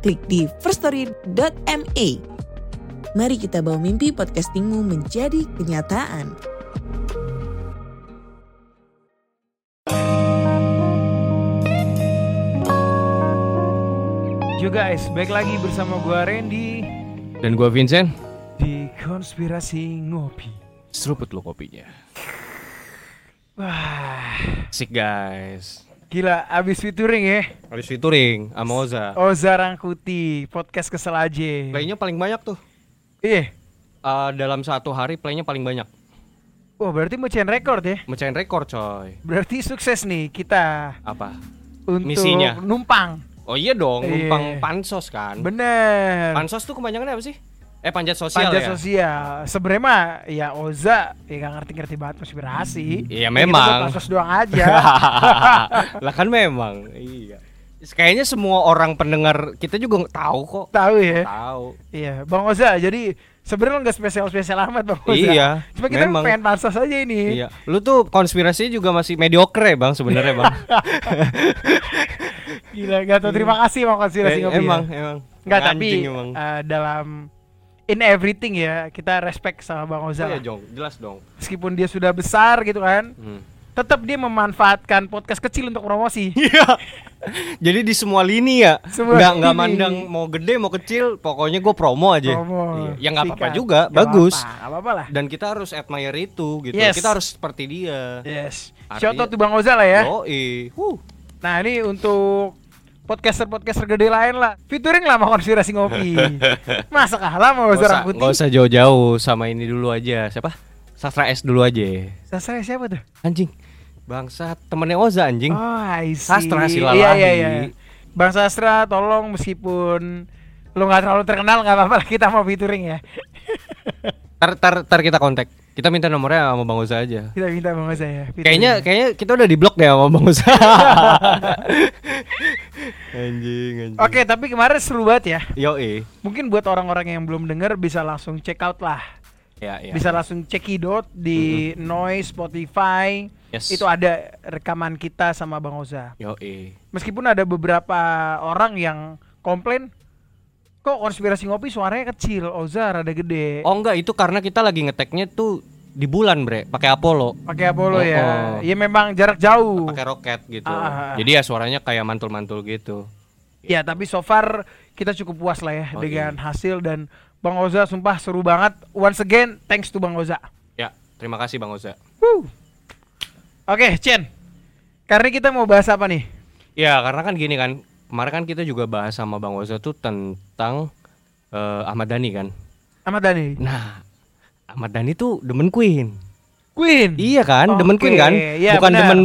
klik di firststory.me. Mari kita bawa mimpi podcastingmu menjadi kenyataan. Yo guys, baik lagi bersama gua Randy Dan gua Vincent di Konspirasi Ngopi. Seruput lo kopinya Wah, Asik guys gila abis featuring ya. Habis featuring sama Oza Oza Rangkuti, podcast kesel aja. Playnya paling banyak tuh Iya. Eh, Dalam satu hari playnya paling banyak Wah, berarti mecahin rekor ya. Mecahin rekor coy Berarti sukses nih kita Apa? untuk Misinya. numpang. Oh iya dong, Iya. numpang pansos kan Bener. Pansos tuh kepanjangannya apa sih? Eh panjat sosial Panjat ya? sosial. Sebenarnya mah ya Oza ya gak ngerti-ngerti banget konspirasi. Iya, Ya, kita memang. pansos doang aja. lah kan memang Iya Kayaknya semua orang pendengar kita juga tahu kok Tahu ya. Tahu Iya, Bang Oza. Jadi sebenarnya nggak spesial-spesial amat Bang Oza. Iya, Cuma kita memang. pengen pansos aja ini. Iya, lu tuh konspirasinya juga masih mediocre bang sebenarnya bang. Gila, gak tau terima kasih Bang konspirasi Eh, ngopi. emang, ya. emang. Nggak, tapi emang. eh, dalam in everything ya kita respect sama Bang Oza. Oh ya Jong, jelas dong. Meskipun dia sudah besar gitu kan, Hmm. tetap dia memanfaatkan podcast kecil untuk promosi. Iya. Jadi di semua lini ya, Semua nggak nggak mandang mau gede mau kecil, pokoknya gue promo aja. Promo. Iya. Ya nggak apa-apa juga, Nggak bagus. apa-apa, nggak apa-apa lah. Dan kita harus admire itu gitu. Yes. Kita harus seperti dia. Yes. Artinya- Shout out to Bang Oza lah ya. Yoi. Huh. Nah, ini untuk podcaster-podcaster gede lain lah. Featuring lah sama konspirasi ngopi. Masa kalah Oza usah, Rangkuti? nggak usah jauh-jauh sama ini dulu aja. Siapa? Sastra S dulu aja. Sastra siapa tuh? Anjing. Bangsat, temennya Oza anjing. Oh, I see. Sastra Silalahi. Iya, iya, iya. Bang Sastra, tolong meskipun lu nggak terlalu terkenal nggak apa-apa kita mau featuring ya. Tar, tar, tar kita kontak. Kita minta nomornya sama Bang Oza aja. Kita minta Bang Oza ya. Kayaknya kayaknya kita udah di blok deh sama Bang Usa. anjing, anjing. Oke, tapi kemarin seru banget ya. Yo, Mungkin buat orang-orang yang belum dengar bisa langsung check out lah. Ya, ya. Bisa langsung cekidot di Noise, Spotify. Yes. Itu ada rekaman kita sama Bang Oza. Yo, Meskipun ada beberapa orang yang komplain kok konspirasi ngopi suaranya kecil, Oza rada gede. Oh enggak, itu karena kita lagi ngeteknya tuh di bulan, Bre, pakai Apollo. Pakai Apollo Oh, ya. oh. Ya memang jarak jauh. Pakai roket gitu. Ah. Jadi ya suaranya kayak mantul-mantul gitu. Ya, tapi so far kita cukup puas lah ya Oh, dengan hasil dan Bang Oza sumpah seru banget. Once again, thanks to Bang Oza. Ya, terima kasih Bang Oza. Woo. Oke, Chen. Karena kita mau bahas apa nih? Ya, karena kan gini kan, kemarin kan kita juga bahas sama Bang Oza tuh tentang eh, Ahmad Dhani kan. Ahmad Dhani. Nah, Ahmad Dhani tuh demen Queen. Queen. Iya kan, demen Oke, Queen kan? iya, Bukan benar. demen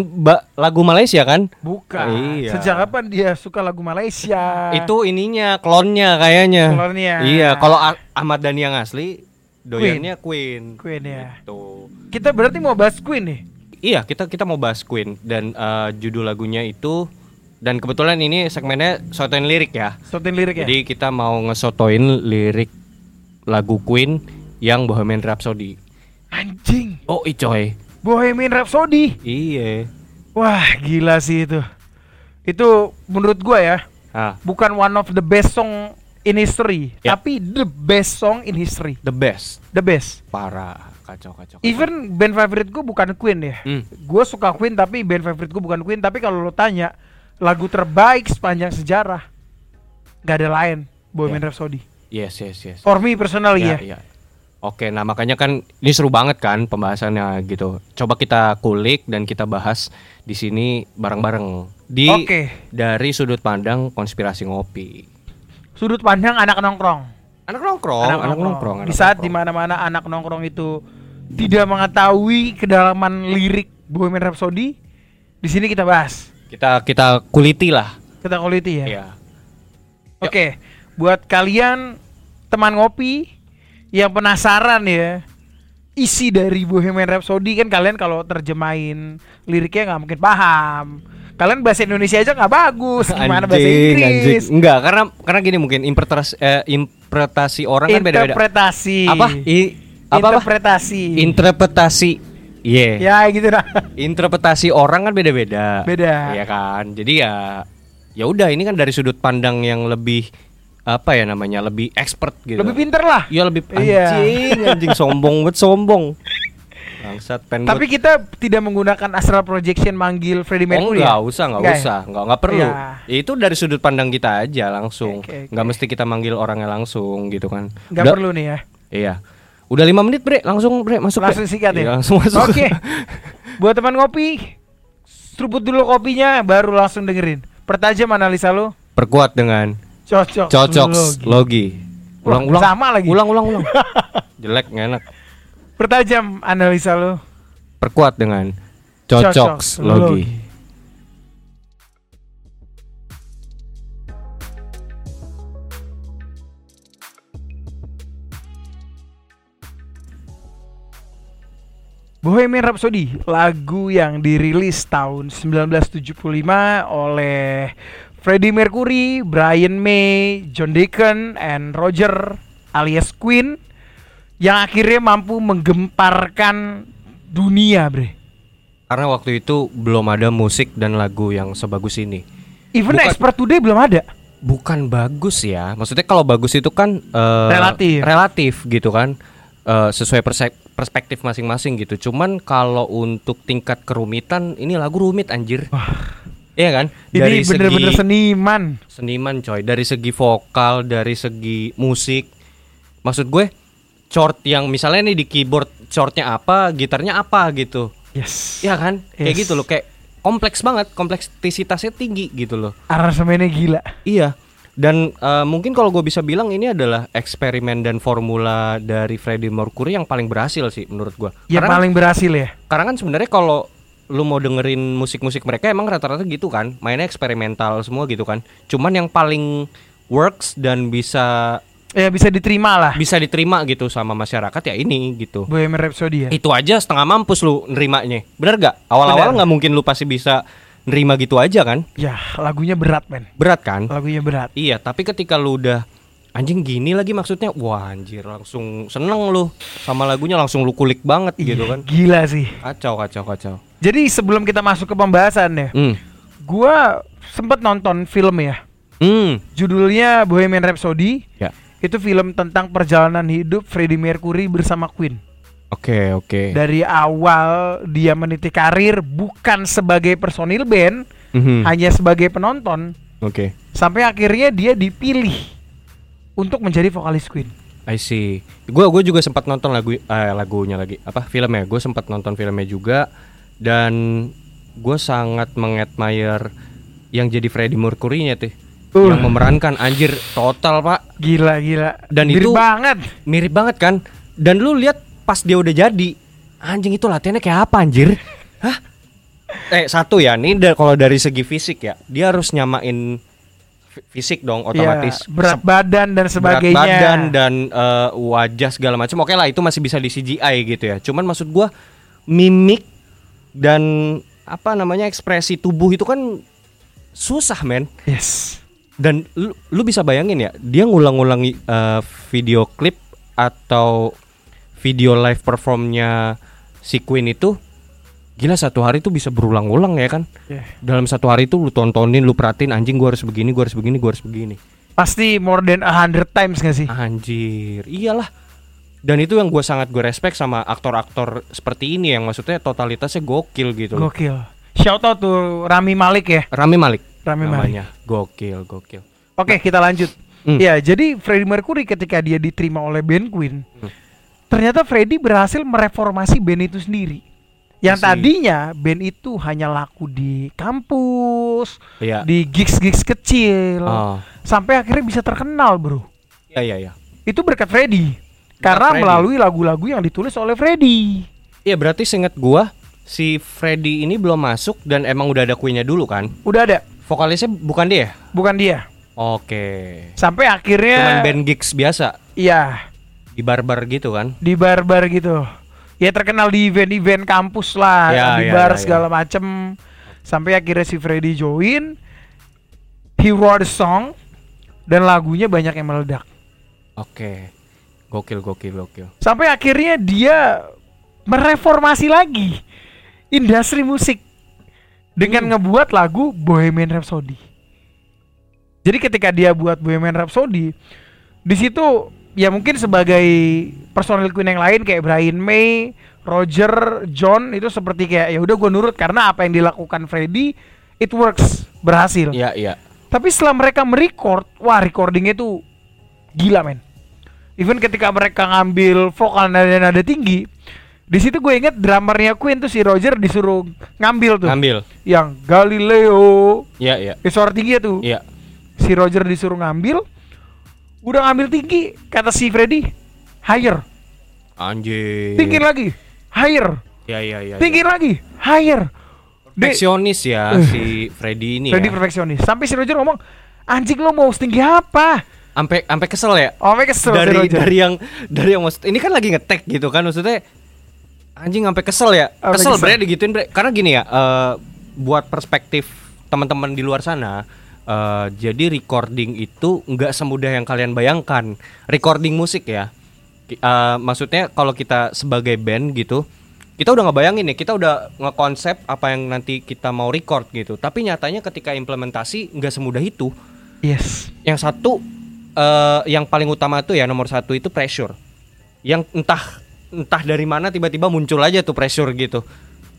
lagu Malaysia kan? Bukan. Iya. Sejak kapan dia suka lagu Malaysia? Itu ininya klonnya kayaknya. Klonnya. Iya, kalau Ah- Ahmad Dhani yang asli doyannya Queen. Queen ya. Gitu. Kita berarti mau bahas Queen nih. Iya, kita kita mau bahas Queen dan eh, judul lagunya itu dan kebetulan ini segmennya sotoin lirik ya. Sotin lirik ya. Jadi kita mau ngesotoin lirik lagu Queen yang Bohemian Rhapsody. Anjing. Oh, icoy. Bohemian Rhapsody. Iya. Wah, gila sih itu. Itu menurut gua ya, Ah, bukan one of the best song in history, Ya. tapi the best song in history. the best. The best. Parah, kacau kacau. kacau. Even band favorit gue bukan Queen ya. Hmm. Gue suka Queen tapi band favorit gue bukan Queen. Tapi kalau lo tanya lagu terbaik sepanjang sejarah, gak ada lain Bohemian Ya. Rhapsody. Yes, yes, yes. For me personally ya. iya. Oke, nah makanya kan ini seru banget kan pembahasannya gitu. Coba kita kulik dan kita bahas di sini bareng-bareng di Oke. dari sudut pandang konspirasi ngopi. Sudut pandang anak nongkrong. Anak nongkrong, anak, nongkrong. Di anak saat nongkrong. di mana-mana anak nongkrong itu tidak mengetahui kedalaman lirik Bohemian Rhapsody, di sini kita bahas. Kita kita kuliti lah. Kita kuliti ya. Iya. Oke. buat kalian teman ngopi yang penasaran ya isi dari Bohemian Rhapsody kan kalian kalau terjemahin liriknya nggak mungkin paham. Kalian bahasa Indonesia aja nggak bagus, gimana bahasa Anjing, Inggris? anjing. Enggak, karena karena gini mungkin interpretasi eh, interpretasi orang kan beda-beda. Interpretasi. Apa? I, apa apa? Interpretasi. Iya. ya gitu dah. Interpretasi orang kan beda-beda. Beda. Iya kan. Jadi ya ya udah ini kan dari sudut pandang yang lebih apa ya namanya? Lebih expert gitu. Lebih pinter lah. Iya lebih Iya. anjing, anjing sombong banget sombong. Bangsat pen Tapi kita tidak menggunakan astral projection manggil Freddie Oh Mercury. enggak ya? usah, enggak Enggak ya? usah, enggak enggak perlu. Iya. Itu dari sudut pandang kita aja langsung. Oke, oke, Enggak oke. mesti kita manggil orangnya langsung gitu kan. Nggak Udah- perlu nih ya. Iya. Udah lima menit, Bre. Langsung, Bre, masuk. Bre. Langsung sikat Iya, ya. langsung masuk. Oke. Buat teman ngopi, seruput dulu kopinya baru langsung dengerin. Pertajam analisa lo. Perkuat dengan Cocok. cocok logi. logi. Wah, Ulang, ulang. sama lagi. Ulang, ulang. Jelek, nggak enak. Pertajam analisa lo. Perkuat dengan cocok logi. Bohemian Rhapsody, lagu yang dirilis tahun 1975 oleh Freddie Mercury, Brian May, John Deacon, and Roger alias Queen yang akhirnya mampu menggemparkan dunia, bre. Karena waktu itu belum ada musik dan lagu yang sebagus ini. Even Bukan- Expert Today belum ada. Bukan bagus ya. Maksudnya kalau bagus itu kan eh, Relatif. relatif gitu kan. Eh, sesuai perse- perspektif masing-masing gitu. Cuman kalau untuk tingkat kerumitan ini lagu rumit anjir. Iya kan? Ini bener-bener seniman. seniman coy, dari segi vokal, dari segi musik. Maksud gue chord yang misalnya nih di keyboard chordnya apa, gitarnya apa gitu. Yes. Iya kan? Kayak Yes. gitu loh, kayak kompleks banget, kompleksitasnya tinggi gitu loh. Aransemennya gila. Iya. Dan eh, mungkin kalau gue bisa bilang ini adalah eksperimen dan formula dari Freddie Mercury yang paling berhasil sih menurut gue. Yang Karena, paling berhasil ya. karena kan sebenarnya kalau lu mau dengerin musik-musik mereka emang rata-rata gitu kan, mainnya eksperimental semua gitu kan. Cuman yang paling works dan bisa Ya bisa diterima lah. bisa diterima gitu sama masyarakat ya ini gitu. Bohemian Rhapsody ya. Itu aja setengah mampus lu nerimanya. Bener gak? Awal-awal nggak mungkin lu pasti bisa nerima gitu aja kan? Ya, lagunya berat, men. Berat kan? Lagunya berat. Iya, tapi ketika lu udah anjing gini lagi maksudnya, wah anjir langsung seneng lu sama lagunya langsung lu kulik banget gitu Iya, kan. Gila sih. Kacau, kacau, kacau. Jadi sebelum kita masuk ke pembahasan ya, Hmm. gua sempet nonton film ya. Hmm. Judulnya Bohemian Rhapsody. Ya. Itu film tentang perjalanan hidup Freddie Mercury bersama Queen. Oke, oke. Dari awal dia meniti karir bukan sebagai personil band, Mhm. hanya sebagai penonton, Oke. sampai akhirnya dia dipilih untuk menjadi vokalis Queen. I see. Gua gua juga sempat nonton lagu eh, lagunya lagi. Apa filmnya? Gue sempat nonton filmnya juga dan gue sangat mengadmire yang jadi Freddie Mercury-nya tuh. Uh. Yang memerankan anjir total, Pak. Gila gila. Dan Mirip itu- banget. mirip banget kan dan lu lihat pas dia udah jadi anjing itu latihannya kayak apa anjir? Hah? Eh satu ya nih da- kalau dari segi fisik ya dia harus nyamain fi- fisik dong otomatis. Ya, berat badan dan berat sebagainya. badan dan eh, wajah segala macam. Oke lah itu masih bisa di CGI gitu ya. Cuman maksud gua mimik dan apa namanya ekspresi tubuh itu kan susah men. Yes. dan lu, lu bisa bayangin ya dia ngulang-ngulangi eh, video klip atau video live performnya si Queen itu gila satu hari tuh bisa berulang-ulang ya kan Yeah. dalam satu hari itu lu tontonin lu perhatiin anjing gua harus begini gua harus begini gua harus begini Pasti more than a hundred times gak sih? anjir iyalah dan itu yang gue sangat gue respect sama aktor-aktor seperti ini yang maksudnya totalitasnya gokil gitu loh. Gokil. Shout out tuh Rami Malik ya. Rami Malik Rami Malik. namanya gokil gokil Oke, kita lanjut. Hmm. Ya, jadi Freddie Mercury ketika dia diterima oleh band Queen, Hmm. Ternyata Freddie berhasil mereformasi band itu sendiri. Yang tadinya band itu hanya laku di kampus, Iya. di gigs-gigs kecil, oh sampai akhirnya bisa terkenal, bro. iya iya iya Itu berkat Freddie. Karena Freddie. melalui lagu-lagu yang ditulis oleh Freddie. Iya berarti seinget gua si Freddy ini belum masuk dan emang udah ada Queen-nya dulu kan? Udah ada, Vokalisnya bukan dia? bukan dia. Oke. Sampai akhirnya Cuman band gigs biasa Iya, di bar-bar gitu kan? di bar-bar gitu. Ya terkenal di event-event kampus lah, Ya, di ya, bar ya, ya. segala macem. Sampai akhirnya si Freddy join, he wrote a song, dan lagunya banyak yang meledak. Oke. Gokil gokil gokil. Sampai akhirnya dia mereformasi lagi industri musik dengan Hmm. ngebuat lagu Bohemian Rhapsody. Jadi ketika dia buat Bohemian Rhapsody, di situ ya mungkin sebagai personil Queen yang lain kayak Brian May, Roger, John itu seperti kayak ya udah gue nurut karena apa yang dilakukan Freddie it works berhasil. Iya iya. Tapi setelah mereka merecord, wah recordingnya tuh gila men. Even ketika mereka ngambil vokal nada nada tinggi, di situ gue inget drummernya Queen tuh si Roger disuruh ngambil tuh, Ngambil. yang Galileo, Iya iya. eh, suara tinggi tuh. Iya. Si Roger disuruh ngambil, udah ngambil tinggi, kata si Freddy, higher, Anjir. tinggi lagi, higher, Iya iya iya. tinggi lagi, higher. Perfeksionis ya Uh. si Freddy ini Freddy ya. perfeksionis. Sampai si Roger ngomong, anjing lo mau setinggi apa? Sampai sampai kesel ya. Oh, sampai kesel si dari Roger. dari yang dari yang maksud ini kan lagi ngetek gitu kan maksudnya anjing sampai kesel ya kesel kesel. bre digituin bre karena gini ya eh, buat perspektif teman-teman di luar sana eh, jadi recording itu nggak semudah yang kalian bayangkan recording musik ya eh, maksudnya kalau kita sebagai band gitu kita udah ngebayangin nih kita udah ngekonsep apa yang nanti kita mau record gitu tapi nyatanya ketika implementasi nggak semudah itu Yes. yang satu eh yang paling utama tuh ya nomor satu itu pressure. Yang entah entah dari mana tiba-tiba muncul aja tuh pressure gitu.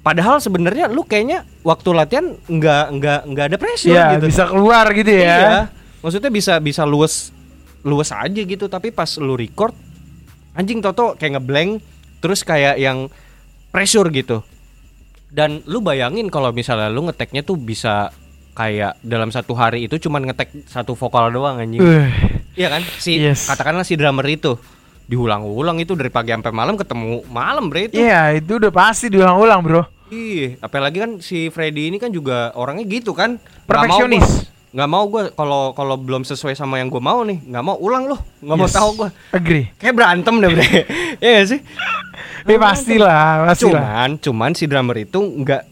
Padahal sebenarnya lu kayaknya waktu latihan nggak nggak nggak ada pressure Iya, gitu. bisa keluar gitu ya. Iya. Maksudnya bisa bisa luwes luwes aja gitu tapi pas lu record anjing toto kayak ngeblank terus kayak yang pressure gitu. Dan lu bayangin kalau misalnya lu ngeteknya tuh bisa kayak dalam satu hari itu cuman ngetek satu vokal doang anjing. Uh, Iya kan? Si Yes. katakanlah si drummer itu diulang-ulang itu dari pagi sampai malam ketemu malam bre itu. Iya, itu udah pasti diulang-ulang, Bro. Ih, apalagi kan si Freddy ini kan juga orangnya gitu kan. Mau Perfeksionis. Nggak mau gue kalau kalau belum sesuai sama yang gue mau nih, nggak mau ulang loh, nggak mau Yes. tahu gue. Agree. Kayak berantem deh bre. Iya nggak sih? Eh pastilah, pastilah. Cuman, cuman si drummer itu nggak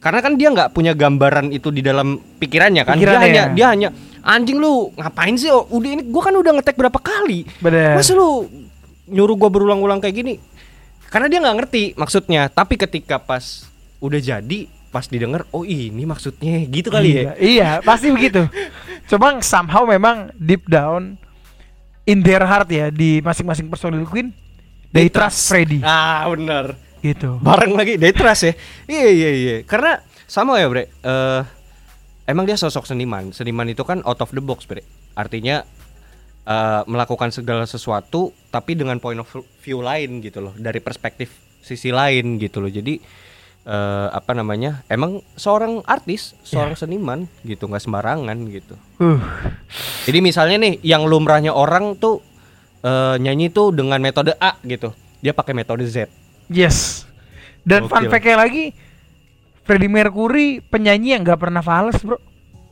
karena kan dia nggak punya gambaran itu di dalam pikirannya kan. Pikirannya. Dia hanya dia hanya anjing lu ngapain sih? Oh, udah ini gua kan udah ngetek berapa kali. Bener. Masa lu nyuruh gua berulang-ulang kayak gini? Karena dia nggak ngerti maksudnya. Tapi ketika pas udah jadi, pas didengar, oh ini maksudnya gitu kali ya. Iya, iya, pasti begitu. Cuma somehow memang deep down in their heart ya di masing-masing personil Queen they, trust Freddy Ah, bener. gitu. Bareng lagi, they trust ya. Iya iya iya. Karena sama ya, Bre. Eh emang dia sosok seniman. Seniman itu kan out of the box, Bre. Artinya eh melakukan segala sesuatu tapi dengan point of view lain gitu loh, dari perspektif sisi lain gitu loh. Jadi eh apa namanya? Emang seorang artis, seorang seniman gitu, nggak sembarangan gitu. Uh, Jadi misalnya nih yang lumrahnya orang tuh eh, nyanyi tuh dengan metode A gitu. Dia pakai metode Z. yes. Dan fun Gokil. fact-nya lagi Freddie Mercury penyanyi yang nggak pernah fals, Bro.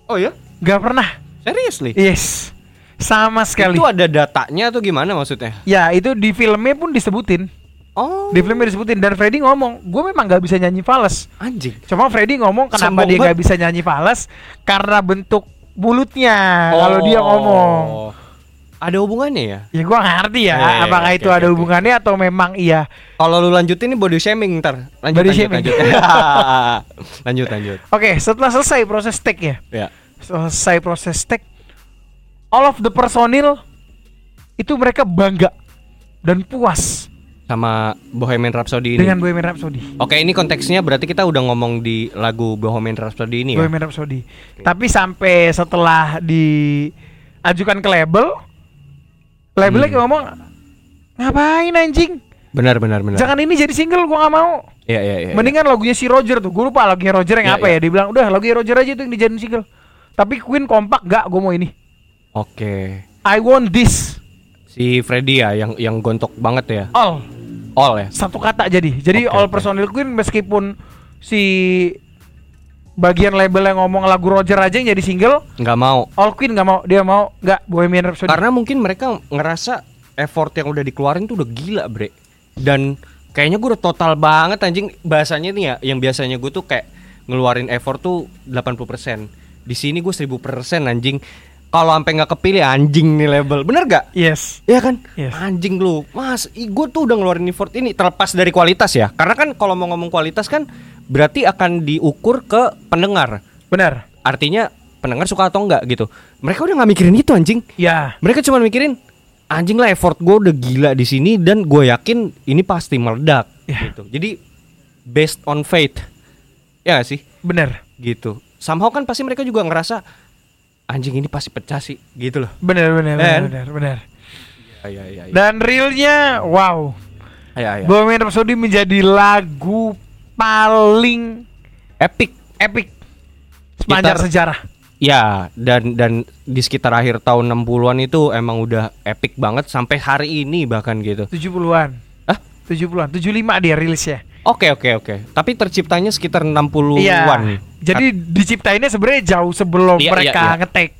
Oh ya? Nggak pernah. Seriously? Yes. Sama sekali. Itu ada datanya atau gimana maksudnya? Ya, itu di filmnya pun disebutin. Oh, Di filmnya disebutin dan Freddy ngomong, "Gue memang nggak bisa nyanyi fals." anjing. Cuma Freddy ngomong kenapa Sombong dia banget. bisa nyanyi fals karena bentuk mulutnya kalau dia ngomong. Oh. Ada hubungannya ya? Ya gua nggak ngerti ya, Ya, ya, apakah oke, itu oke, ada oke. hubungannya atau memang iya. Kalau lu lanjutin ini body shaming ntar. Lanjut, Body lanjut, shaming. lanjut. lanjut, lanjut. Oke, setelah selesai proses take ya, Ya. selesai proses take, all of the personil itu mereka bangga dan puas Sama Bohemian Rhapsody ini. dengan Bohemian Rhapsody. Oke, ini konteksnya berarti kita udah ngomong di lagu Bohemian Rhapsody ini ya. Bohemian Rhapsody. Tapi sampai setelah diajukan ke label, labelnya Hmm. ngomong ngapain anjing? Benar, benar, benar. Jangan ini jadi single gua nggak mau. Iya, iya, iya. Mendingan lagunya si Roger tuh. Gue lupa lagunya Roger yang Ya, apa ya. ya. Dia bilang udah lagunya Roger aja tuh yang dijadiin single. Tapi Queen kompak gak gue mau ini. Oke. I want this Si Freddy ya yang yang gontok banget ya. all All ya. satu kata jadi. Jadi Oke, all oke. personil Queen meskipun si bagian label yang ngomong lagu Roger aja yang jadi single nggak mau All Queen nggak mau dia mau nggak Bohemian Rhapsody karena mungkin mereka ngerasa effort yang udah dikeluarin tuh udah gila bre dan kayaknya gue udah total banget anjing bahasanya nih ya yang biasanya gue tuh kayak ngeluarin effort tuh 80% di sini gue 1000% anjing kalau sampai nggak kepilih anjing nih label bener gak yes Iya kan? Yes. Anjing lu. Mas, gue tuh udah ngeluarin effort ini terlepas dari kualitas ya. Karena kan kalau mau ngomong kualitas kan berarti akan diukur ke pendengar. benar Artinya pendengar suka atau enggak gitu. Mereka udah nggak mikirin itu anjing. ya Mereka cuma mikirin anjing lah effort gue udah gila di sini dan gue yakin ini pasti meledak Ya. gitu. Jadi based on faith. Ya gak sih? benar Gitu. Somehow kan pasti mereka juga ngerasa anjing ini pasti pecah sih gitu loh. benar benar Ben. benar benar Iya iya iya. dan realnya wow Iya iya. Bohemian Rhapsody menjadi lagu paling Epic epic sepanjang Kita- sejarah Ya, dan dan di sekitar akhir tahun 60-an itu emang udah epic banget sampai hari ini bahkan gitu. 70-an Hah? 70-an 75 dia rilisnya Oke, oke, oke. Tapi terciptanya sekitar 60-an. Iya. Jadi diciptainnya sebenarnya jauh sebelum Iya, mereka iya, iya. ngetek.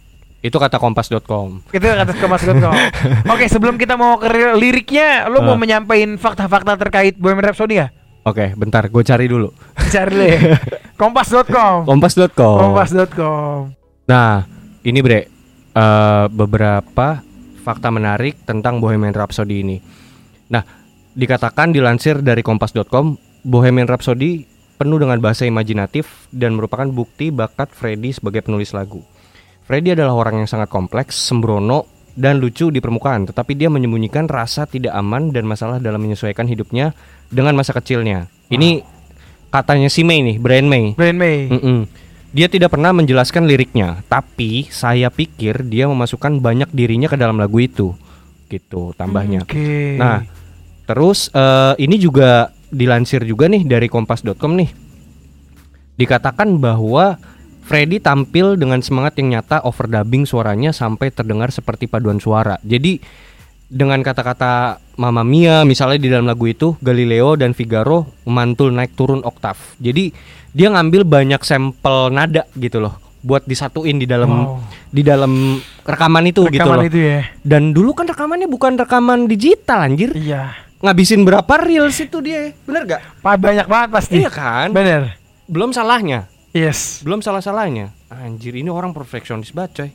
Itu kata kompas.com. Itu kata kemas.com. Oke, sebelum kita mau ke ri- liriknya, lo mau Ah. menyampaikan fakta-fakta terkait Bohemian Rhapsody ya? Oke, bentar, gue cari dulu. Cari deh. Kompas.com. Kompas.com. Kompas.com. Nah, ini bre, eh, beberapa fakta menarik tentang Bohemian Rhapsody ini. Nah, dikatakan dilansir dari kompas.com, Bohemian Rhapsody penuh dengan bahasa imajinatif dan merupakan bukti bakat Freddie sebagai penulis lagu. Freddie adalah orang yang sangat kompleks, sembrono, dan lucu di permukaan, tetapi dia menyembunyikan rasa tidak aman dan masalah dalam menyesuaikan hidupnya dengan masa kecilnya. Ini katanya si May nih, Brian May. Brian May. Mm-mm. Dia tidak pernah menjelaskan liriknya, tapi saya pikir dia memasukkan banyak dirinya ke dalam lagu itu. Gitu tambahnya. Oke. Nah, terus eh, ini juga dilansir juga nih dari kompas.com nih. Dikatakan bahwa Freddy tampil dengan semangat yang nyata overdubbing suaranya sampai terdengar seperti paduan suara. Jadi dengan kata-kata Mamma Mia misalnya di dalam lagu itu Galileo dan Figaro memantul naik turun oktav. Jadi dia ngambil banyak sampel nada gitu loh buat disatuin di dalam Wow. di dalam rekaman itu gitu Rekaman loh. itu ya. Dan dulu kan rekamannya bukan rekaman digital anjir. Iya. Ngabisin berapa reels itu dia? Bener gak? Pa- banyak banget pasti. Iya kan? Bener. Belum salahnya. Yes. Belum salah-salahnya. Anjir ini orang perfeksionis banget coy.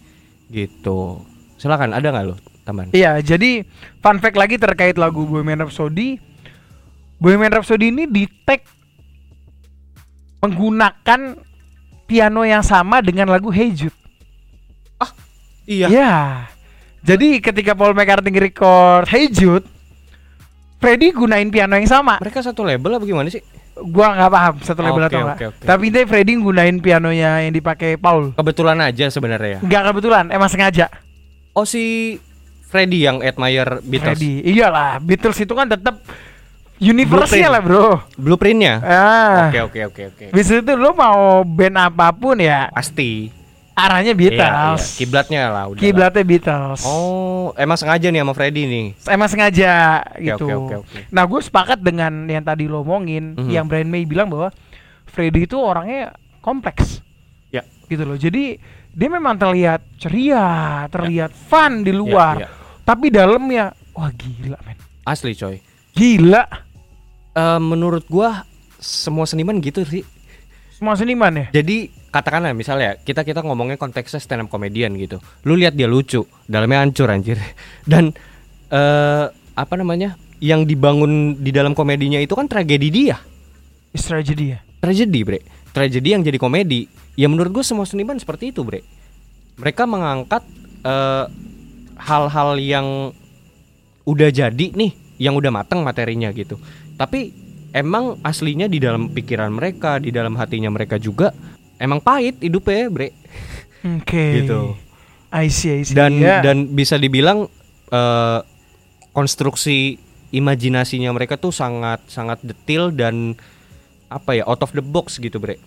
Gitu. Silakan ada nggak lo tambahan? Iya, jadi fun fact lagi terkait lagu Bohemian Rhapsody. Bohemian Rhapsody ini di tag menggunakan piano yang sama dengan lagu Hey Jude. Iya. Ya. Jadi ketika Paul McCartney record Hey Jude, Freddie gunain piano yang sama. Mereka satu label apa gimana sih? Gua nggak paham satu label Oke, atau enggak. oke, oke. Tapi intinya Freddie gunain pianonya yang dipakai Paul. Kebetulan aja sebenarnya ya. Nggak kebetulan, emang sengaja. Oh si Freddy yang admire Beatles. Freddie. Iyalah, Beatles itu kan tetap Blueprint. lah, Bro. Blueprintnya. Ah. Oke oke oke oke. Bisa itu lo mau band apa pun ya Pasti. Arahnya Iya, Beatles. iya. Kiblatnya lah udah. lah. Kiblatnya Beatles. Oh, emang sengaja nih sama Freddy nih. Emang sengaja Oke, gitu. oke, oke, oke. Nah, gue sepakat dengan yang tadi lo omongin, Mhm. yang Brian May bilang bahwa Freddy itu orangnya kompleks. Ya. Gitu loh. Jadi dia memang terlihat ceria, terlihat fun di luar. Ya, ya. Tapi dalamnya wah gila, men. Asli coy. Gila. Eh, menurut gua semua seniman gitu sih. Semua seniman ya? Jadi katakanlah misalnya kita kita ngomongnya konteksnya stand up comedian gitu. Lu lihat dia lucu, dalamnya hancur anjir. Dan eh apa namanya? Yang dibangun di dalam komedinya itu kan tragedi dia. It's tragedy ya. Tragedi, Bre. Tragedi yang jadi komedi. Ya menurut gue semua seniman seperti itu, Bre. Mereka mengangkat eh, hal-hal yang udah jadi nih, yang udah mateng materinya gitu. Tapi emang aslinya di dalam pikiran mereka, di dalam hatinya mereka juga emang pahit hidupnya, Bre. Oke. Gitu. I see, I see. Dan Ya. dan bisa dibilang eh, konstruksi imajinasinya mereka tuh sangat sangat detail dan apa ya out of the box gitu bre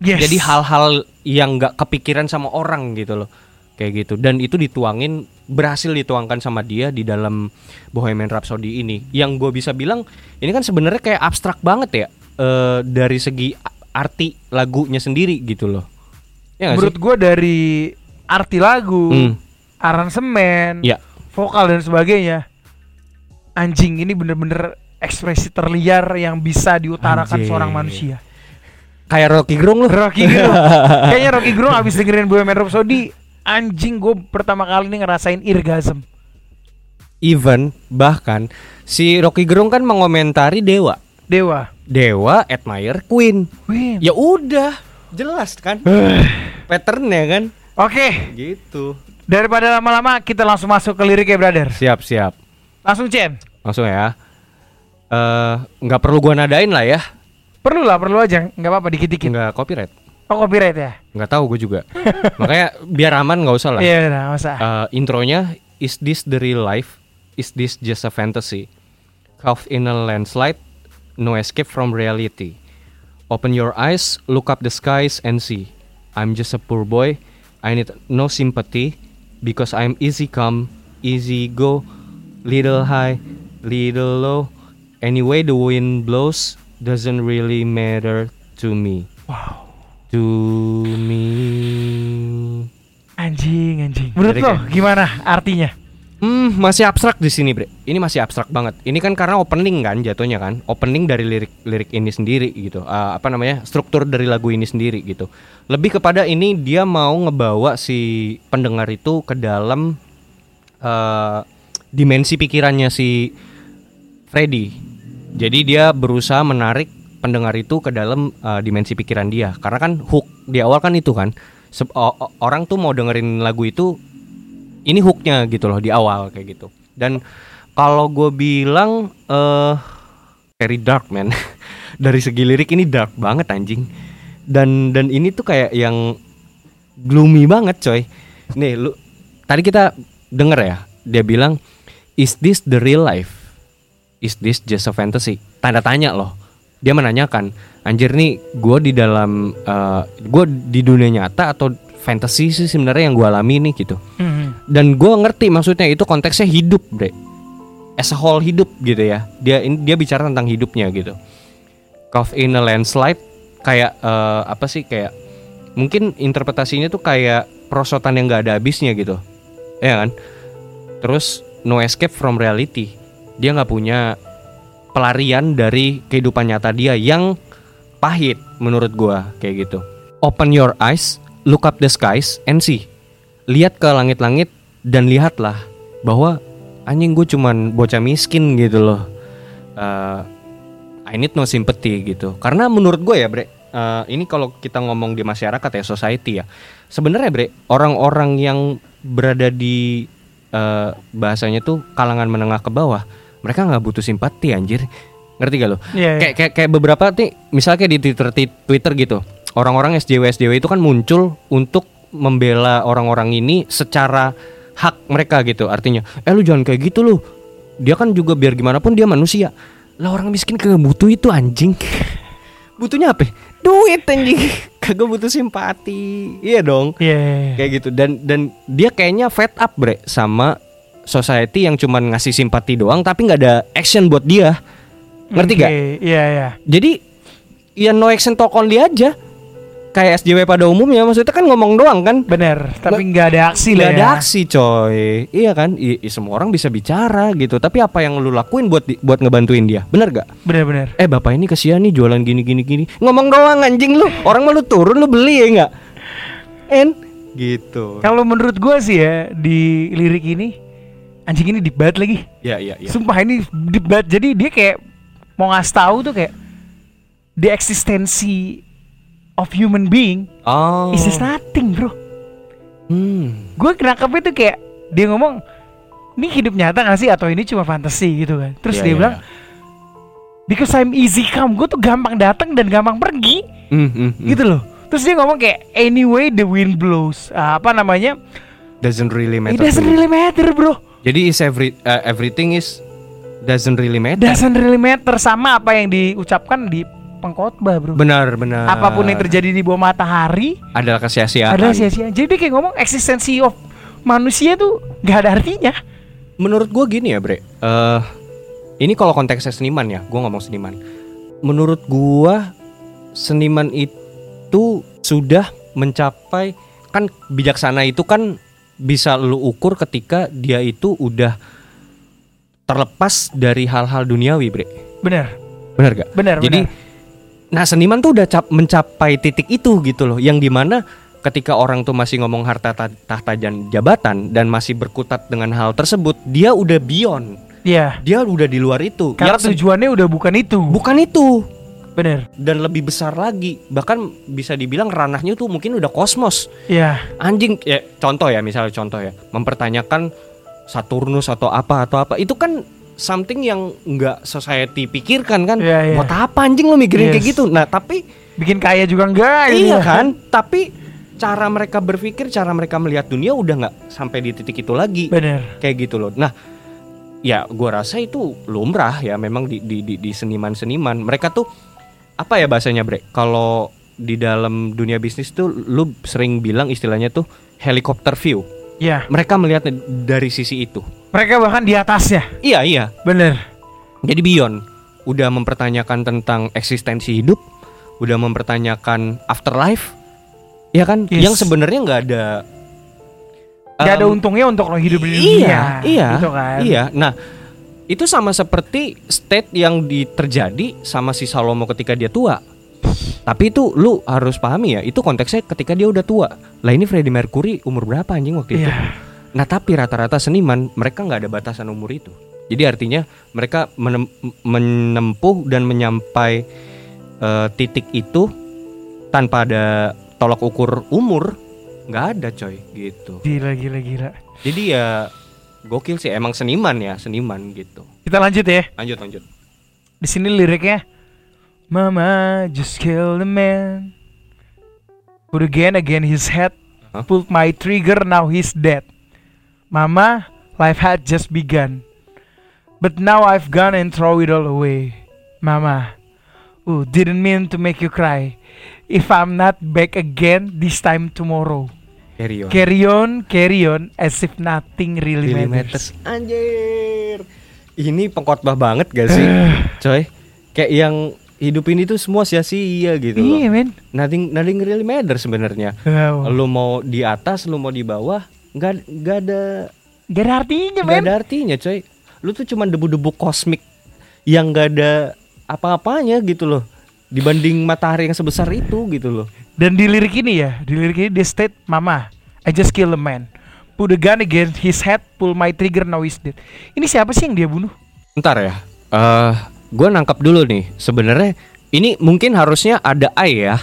Yes. jadi hal-hal yang nggak kepikiran sama orang gitu loh kayak gitu dan itu dituangin berhasil dituangkan sama dia di dalam Bohemian Rhapsody ini yang gue bisa bilang ini kan sebenarnya kayak abstrak banget ya eh, dari segi arti lagunya sendiri gitu loh. Ya Menurut gue dari arti lagu, Hmm. aransemen, Ya. vokal dan sebagainya, anjing ini bener-bener ekspresi terliar yang bisa diutarakan Anjing. seorang manusia. Kayak Rocky Gerung loh. Rocky Gerung, kayaknya Rocky Gerung abis dengerin Bohemian Rhapsody, anjing gue pertama kali nih ngerasain irgasm. Even bahkan si Rocky Gerung kan mengomentari Dewa. Dewa, Dewa admire Queen. Win. Ya udah, jelas kan? Patternnya kan? Oke, Gitu. daripada lama-lama kita langsung masuk ke lirik ya brother. Siap, siap. Langsung Chen. Langsung ya. Eh, nggak perlu gua nadain lah ya. Perlu lah, perlu aja, nggak apa-apa dikit-dikit. Nggak copyright. Oh copyright ya? Nggak tahu gue juga. Makanya biar aman nggak usah lah. Iya, udah, nggak usah. Eh, intronya is this the real life? Is this just a fantasy? Caught in a landslide, no escape from reality. Open your eyes, look up the skies and see. I'm just a poor boy. I need no sympathy because I'm easy come, easy go, little high, little low. Anyway, the wind blows doesn't really matter to me. Wow. To me. Anjing, anjing. Menurut lo Liriknya. gimana artinya? Hmm, masih abstrak di sini, Bre. Ini masih abstrak banget. Ini kan karena opening kan jatuhnya kan. Opening dari lirik-lirik ini sendiri gitu. Ah, apa namanya? Struktur dari lagu ini sendiri gitu. Lebih kepada ini dia mau ngebawa si pendengar itu ke dalam eh, dimensi pikirannya si Freddy. Jadi dia berusaha menarik pendengar itu ke dalam eh, dimensi pikiran dia. Karena kan hook di awal kan itu kan. Se- orang tuh mau dengerin lagu itu ini hooknya gitu loh di awal kayak gitu. Dan kalau gue bilang eh very dark man. Dari segi lirik ini dark banget anjing. Dan dan ini tuh kayak yang gloomy banget coy. Nih lu tadi kita denger ya dia bilang is this the real life? Is this just a fantasy? Tanda tanya loh. Dia menanyakan anjir nih gue di dalam gue di dunia nyata atau fantasy sih sebenarnya yang gue alami nih gitu. Hmm. dan gue ngerti maksudnya itu konteksnya hidup bre. As a whole hidup gitu ya. Dia dia bicara tentang hidupnya gitu. Caught in a landslide kayak eh, apa sih kayak mungkin interpretasinya tuh kayak perosotan yang nggak ada habisnya gitu. Ya kan? Terus no escape from reality. Dia nggak punya pelarian dari kehidupan nyata dia yang pahit menurut gua kayak gitu. Open your eyes look up the skies and see. Lihat ke langit-langit dan lihatlah bahwa anjing gue cuman bocah miskin gitu loh. Eh, I need no sympathy gitu. Karena menurut gue ya bre eh, ini kalau kita ngomong di masyarakat ya society ya sebenarnya bre orang-orang yang berada di eh, bahasanya tuh kalangan menengah ke bawah mereka nggak butuh simpati anjir. Ngerti gak lo? Iya, iya. kayak kayak kayak beberapa nih misalnya kayak di Twitter Twitter gitu orang-orang SJW SJW itu kan muncul untuk membela orang-orang ini secara hak mereka gitu. Artinya eh lu jangan kayak gitu lu. Dia kan juga biar gimana pun dia manusia. Lah orang miskin kagak butuh itu anjing. Butuhnya apa? Duit anjing. Kagak butuh simpati. Iya dong. Iya, iya, iya. kayak gitu. Dan dan dia kayaknya fed up bre sama society yang cuman ngasih simpati doang tapi nggak ada action buat dia. Ngerti Oke, gak Iya, iya. jadi ya no action talk only aja kayak SJW pada umumnya maksudnya kan ngomong doang kan? Bener, tapi nggak ada aksi nggak ada ya. aksi coy. Iya kan? I- i- semua orang bisa bicara gitu. Tapi apa yang lu lakuin buat di- buat ngebantuin dia? Bener gak Bener-bener. eh bapak ini kesian nih jualan gini gini gini. Ngomong doang anjing lu. Orang mau lu turun lu beli ya nggak? En? Gitu. Kalau menurut gue sih ya di lirik ini anjing ini deep banget lagi. ya ya ya Sumpah ini deep banget. Jadi dia kayak mau ngasih tahu tuh kayak the eksistensi of human being oh is nothing, bro. hmm. Gue nangkepnya tuh kayak dia ngomong ini hidup nyata gak sih atau ini cuma fantasi gitu kan. Terus Iya, dia iya, bilang because I'm easy come, gue tuh gampang datang dan gampang pergi hmm. gitu loh. Terus dia ngomong kayak anyway the wind blows. Ah, apa namanya? doesn't really It matter doesn't to you. really matter, bro. jadi is every uh, everything is doesn't really matter Doesn't really matter sama apa yang diucapkan di pengkhotbah, bro. benar benar Apa pun yang terjadi di bawah matahari adalah kesia-siaan adalah sia-sia. Jadi dia kayak ngomong eksistensi of manusia tuh gak ada artinya. menurut gua gini ya bre eh ini kalau konteksnya seniman ya gua ngomong seniman menurut gua seniman itu sudah mencapai kan bijaksana itu kan bisa lu ukur ketika dia itu udah terlepas dari hal-hal duniawi, Bre. Bener, Benar gak? bener, Jadi bener. Nah seniman tuh udah cap- mencapai titik itu gitu loh, yang di mana ketika orang tuh masih ngomong harta ta- tahta dan jabatan dan masih berkutat dengan hal tersebut, dia udah beyond, Iya. dia udah di luar itu. Karena Yang se- tujuannya udah bukan itu. bukan itu Bener. dan lebih besar lagi, bahkan bisa dibilang ranahnya tuh mungkin udah kosmos. Iya. Anjing, ya contoh ya misalnya contoh ya, mempertanyakan Saturnus atau apa atau apa itu kan something yang nggak society pikirkan kan. Iya, iya. Buat apa anjing lo mikirin kayak Yes. gitu? Nah tapi Bikin kaya juga enggak iya gitu. kan, tapi cara mereka berpikir, cara mereka melihat dunia udah nggak sampai di titik itu lagi, Bener. kayak gitu loh. Nah, ya gua rasa itu lumrah ya, memang di di di, di seniman-seniman mereka tuh apa ya bahasanya bre? Kalau di dalam dunia bisnis tuh lu sering bilang istilahnya tuh helikopter view. Iya. Mereka melihatnya dari sisi itu. Mereka bahkan di atasnya. Iya iya. Bener. Jadi beyond udah mempertanyakan tentang eksistensi hidup, udah mempertanyakan afterlife, ya kan? Yes. Yang sebenarnya nggak ada Gak ada em, untungnya untuk lo hidup di iya, dunia. iya, Gitu kan. Iya. Nah, itu sama seperti state yang di- terjadi sama si Salomo ketika dia tua. Tapi itu lu harus pahami ya, itu konteksnya ketika dia udah tua. Lah ini Freddie Mercury umur berapa anjing waktu itu? Iya. Nah tapi rata-rata seniman mereka nggak ada batasan umur itu. Jadi artinya mereka menem- menempuh dan menyampai eh, titik itu tanpa ada tolak ukur umur nggak ada coy gitu. Gila, gila, gila. Jadi ya gokil sih emang seniman ya seniman gitu. Kita lanjut ya. Lanjut lanjut. Di sini liriknya Mama just killed a man Put again again his head Hah? Pulled my trigger now he's dead Mama life had just begun But now I've gone and throw it all away Mama Oh didn't mean to make you cry If I'm not back again this time tomorrow Carry on. Carry on, carry on As if nothing really, Really matters. matters. Anjir. Ini pengkhotbah banget gak sih, coy? Kayak yang hidup ini tuh semua sia-sia gitu loh. Iya men Nothing, nothing really matter sebenarnya. Wow. Lu mau di atas, lu mau di bawah, nggak nggak ada Gak ada artinya men ada artinya, coy. Lu tuh cuman debu-debu kosmik yang nggak ada apa-apanya gitu loh. Dibanding matahari yang sebesar itu gitu loh. Dan di lirik ini ya, di lirik ini dia state, Mama, I just kill a man. Put the gun against his head, pull my trigger, now he's dead. Ini siapa sih yang dia bunuh? Ntar ya. Eh, gue nangkap dulu nih. Sebenarnya ini mungkin harusnya ada I ya.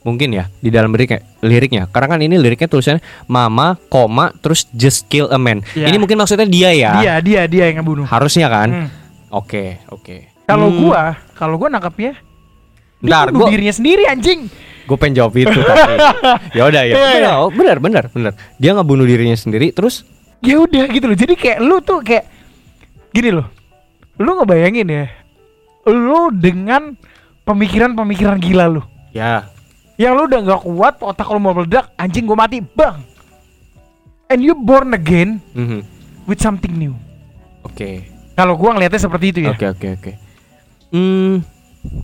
Mungkin ya di dalam liriknya, liriknya. Karena kan ini liriknya tulisannya mama, koma, terus just kill a man. Iya. Ini mungkin maksudnya dia ya. Dia, dia, dia yang ngebunuh. Harusnya kan. Hmm. Oke, oke. Kalau Hmm, gua, kalau gua nangkapnya, dia Ntar bunuh gua dirinya sendiri anjing. gue pengen jawab itu tapi ya udah ya. Iya, iya. Benar, benar, benar, benar. Dia nggak bunuh dirinya sendiri terus Ya udah gitu loh. Jadi kayak lu tuh kayak gini loh. Lu ngebayangin ya. Lu dengan pemikiran-pemikiran gila lu. ya Yang lu udah nggak kuat, otak lu mau meledak, anjing gua mati, bang. And you born again mhm. with something new. Oke. Kalau gua ngelihatnya seperti itu ya. Oke oke oke. Hmm,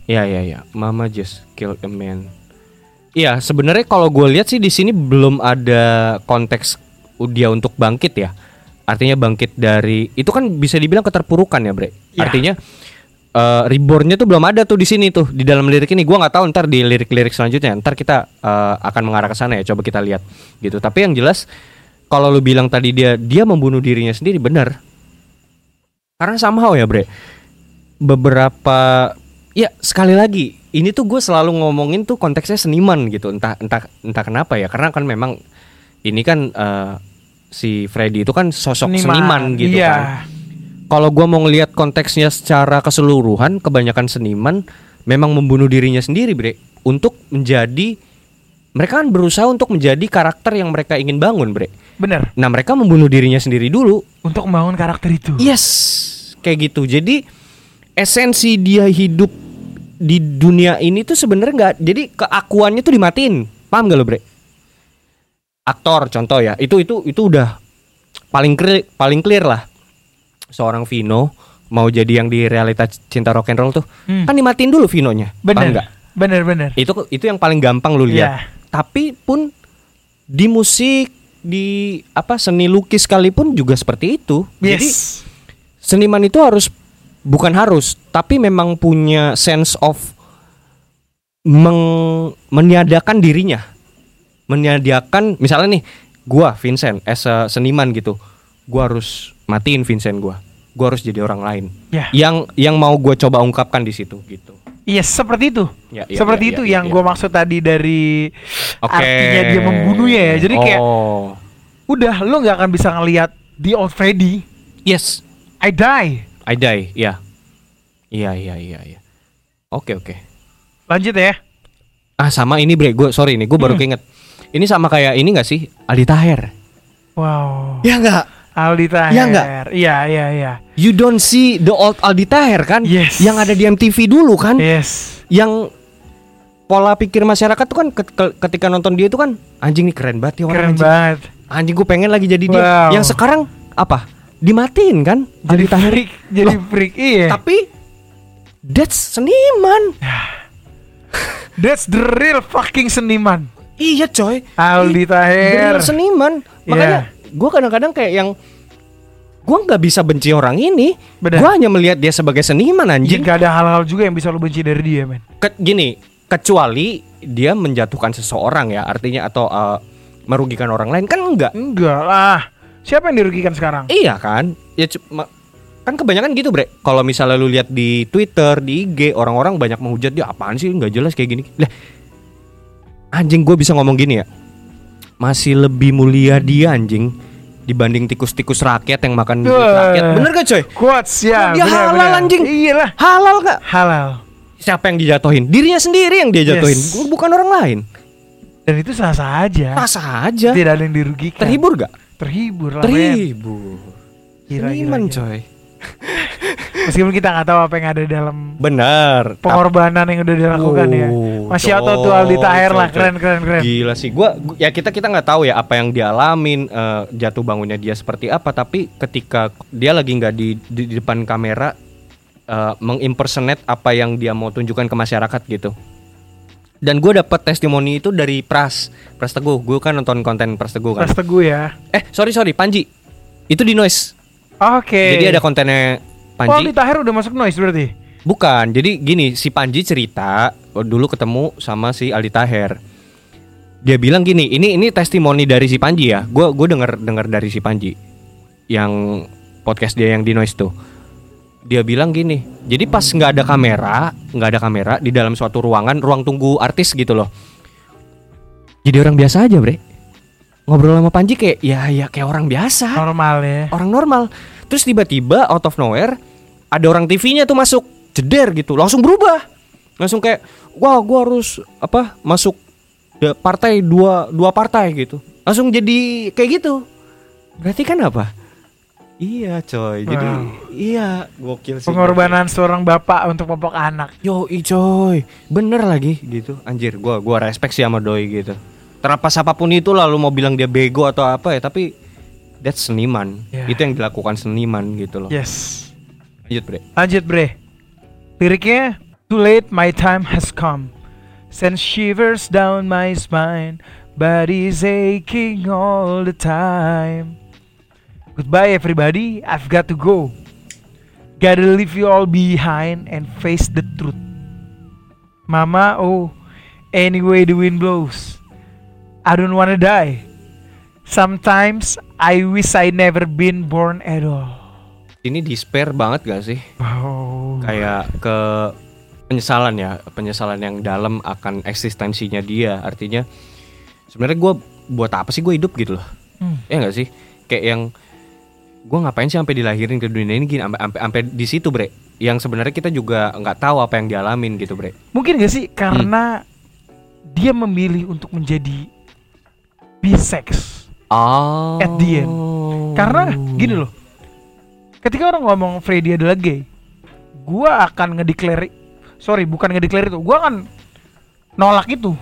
ya ya ya. Mama just killed a man. Iya, sebenarnya kalau gue lihat sih di sini belum ada konteks dia untuk bangkit ya. Artinya bangkit dari itu kan bisa dibilang keterpurukan ya, Bre. Ya. Artinya eh rebornnya tuh belum ada tuh di sini tuh di dalam lirik ini. Gua nggak tahu ntar di lirik-lirik selanjutnya. Ntar kita eh, akan mengarah ke sana ya. Coba kita lihat gitu. Tapi yang jelas kalau lu bilang tadi dia dia membunuh dirinya sendiri benar. Karena somehow ya, Bre beberapa ya sekali lagi ini tuh gue selalu ngomongin tuh konteksnya seniman gitu entah entah entah kenapa ya karena kan memang ini kan eh, si Freddy itu kan sosok seniman, gitu iya. kan kalau gue mau ngelihat konteksnya secara keseluruhan kebanyakan seniman memang membunuh dirinya sendiri bre untuk menjadi mereka kan berusaha untuk menjadi karakter yang mereka ingin bangun bre Bener. nah mereka membunuh dirinya sendiri dulu Untuk membangun karakter itu. Yes, kayak gitu. Jadi esensi dia hidup di dunia ini tuh sebenarnya nggak. Jadi keakuannya tuh dimatiin. Paham gak lo, Bre? Aktor contoh ya. Itu itu itu udah paling clear, paling clear lah. Seorang Vino mau jadi yang di realita cinta rock and roll tuh Hmm. kan dimatiin dulu Vinonya. Bener. nggak? bener-bener. Itu itu yang paling gampang lu lihat. Iya. Tapi pun di musik di apa seni lukis sekalipun juga seperti itu. Jadi Yes. seniman itu harus bukan harus, tapi memang punya sense of meng, meniadakan dirinya. Meniadakan misalnya nih, gua Vincent as a seniman gitu. Gua harus matiin Vincent gua. Gua harus jadi orang lain. Ya. Yang yang mau gua coba ungkapkan di situ gitu. Iya, seperti itu. Ya, ya, seperti ya, itu ya, yang ya. gue maksud tadi dari Oke. artinya dia membunuhnya ya. Jadi kayak Oh. udah lo nggak akan bisa ngelihat the old Freddy. Yes, I die. I die. Ya. Iya, iya, iya, iya. Oke, oke. Lanjut ya. Ah, sama ini bre, gue sorry nih, gue baru Hmm. keinget. Ini sama kayak ini gak sih? Aldi Taher. Wow. Ya nggak? Aldi Taher. Iya nggak? Iya, iya, iya. You don't see the old Aldi Taher kan? Yes. Yang ada di MTV dulu kan? Yes. Yang pola pikir masyarakat tuh kan ke- ke- ketika nonton dia itu kan anjing nih keren banget ya orang Keren anjing. banget. Anjing gue pengen lagi jadi dia. Wow. Yang sekarang apa? Dimatiin kan? Jadi Aldi Taher. freak, jadi Loh, freak. Iya. Tapi that's seniman. That's the real fucking seniman. Iya coy. Aldi Taher. bener seniman. Makanya gue kadang-kadang kayak yang gue nggak bisa benci orang ini. Gue hanya melihat dia sebagai seniman anjing. Jika ada hal-hal juga yang bisa lo benci dari dia, men. Ke- gini, kecuali dia menjatuhkan seseorang ya, artinya atau uh, merugikan orang lain kan enggak. Enggak lah. Siapa yang dirugikan sekarang? Iya kan? Ya cuma kan kebanyakan gitu bre. Kalau misalnya lu lihat di Twitter, di IG, orang-orang banyak menghujat dia apaan sih nggak jelas kayak gini. Lah, anjing gue bisa ngomong gini ya. Masih lebih mulia dia anjing dibanding tikus-tikus rakyat yang makan duit rakyat. Bener gak coy? Quotes ya. Dia benar, halal, benar. anjing. Iya lah. Halal gak? Halal. Siapa yang dijatuhin? Dirinya sendiri yang dia jatuhin, Yes. bukan orang lain. Dan itu sah-sah aja. Masa aja. Tidak ada yang dirugikan. Terhibur gak? Terhibur lah. Terhibur. Gila. coy. Meskipun kita nggak tahu apa yang ada dalam Benar. pengorbanan yang udah dilakukan ya. Oh, Masih auto tuh Aldi Taher lah, keren keren keren. Gila sih, gua ya kita kita nggak tahu ya apa yang dia alamin eh, jatuh bangunnya dia seperti apa, tapi ketika dia lagi nggak di, di di depan kamera eh, mengimpersonate apa yang dia mau tunjukkan ke masyarakat gitu. Dan gue dapat testimoni itu dari Pras, Pras Teguh. Gue kan nonton konten Pras Teguh kan. Pras teguh ya. Eh sorry sorry Panji, itu di Noise. Oke. Jadi ada kontennya Oh, Panji. Aldi Taher udah masuk noise berarti. Bukan, jadi gini si Panji cerita oh, dulu ketemu sama si Aldi Taher. Dia bilang gini, ini ini testimoni dari si Panji ya. Gue gue denger dengar dari si Panji yang podcast dia yang di Noise tuh. Dia bilang gini, jadi pas nggak ada kamera, nggak ada kamera di dalam suatu ruangan, ruang tunggu artis gitu loh. Jadi orang biasa aja, bre. Ngobrol sama Panji kayak ya ya kayak orang biasa Normal ya. orang normal. Terus tiba-tiba out of nowhere ada orang TV-nya tuh masuk jeder gitu, langsung berubah. Langsung kayak wah gua harus apa masuk partai dua dua partai gitu. Langsung jadi kayak gitu. Berarti kan apa? Iya coy. Jadi Wow. iya gokil sih. Pengorbanan seorang bapak untuk popok anak. Yo coy, bener lagi gitu. Anjir, gua gua respect sih sama doi gitu. Terlepas apa pun itu lalu mau bilang dia bego atau apa ya, tapi that's seniman. Ya. Itu yang dilakukan seniman gitu loh. Yes. Lanjut, Bre. Lanjut bre. Liriknya Too late my time has come Send shivers down my spine Body's aching all the time Goodbye everybody I've got to go Gotta leave you all behind And face the truth Mama oh Anyway the wind blows I don't wanna die Sometimes I wish I never been born at all Ini despair banget gak sih? Wow Kayak ke penyesalan ya, penyesalan yang dalam akan eksistensinya dia. Artinya sebenarnya gue buat apa sih gue hidup gitu loh? Hmm. Ya nggak sih? Kayak yang gue ngapain sih sampai dilahirin ke dunia ini gini sampai sampai di situ bre yang sebenarnya kita juga nggak tahu apa yang dialamin gitu bre Mungkin gak sih karena dia memilih untuk menjadi bisex. Oh At the end. Karena gini loh. Ketika orang ngomong Freddy adalah gay, gua akan ngedeklar sorry bukan ngedeklar itu, gua akan nolak itu.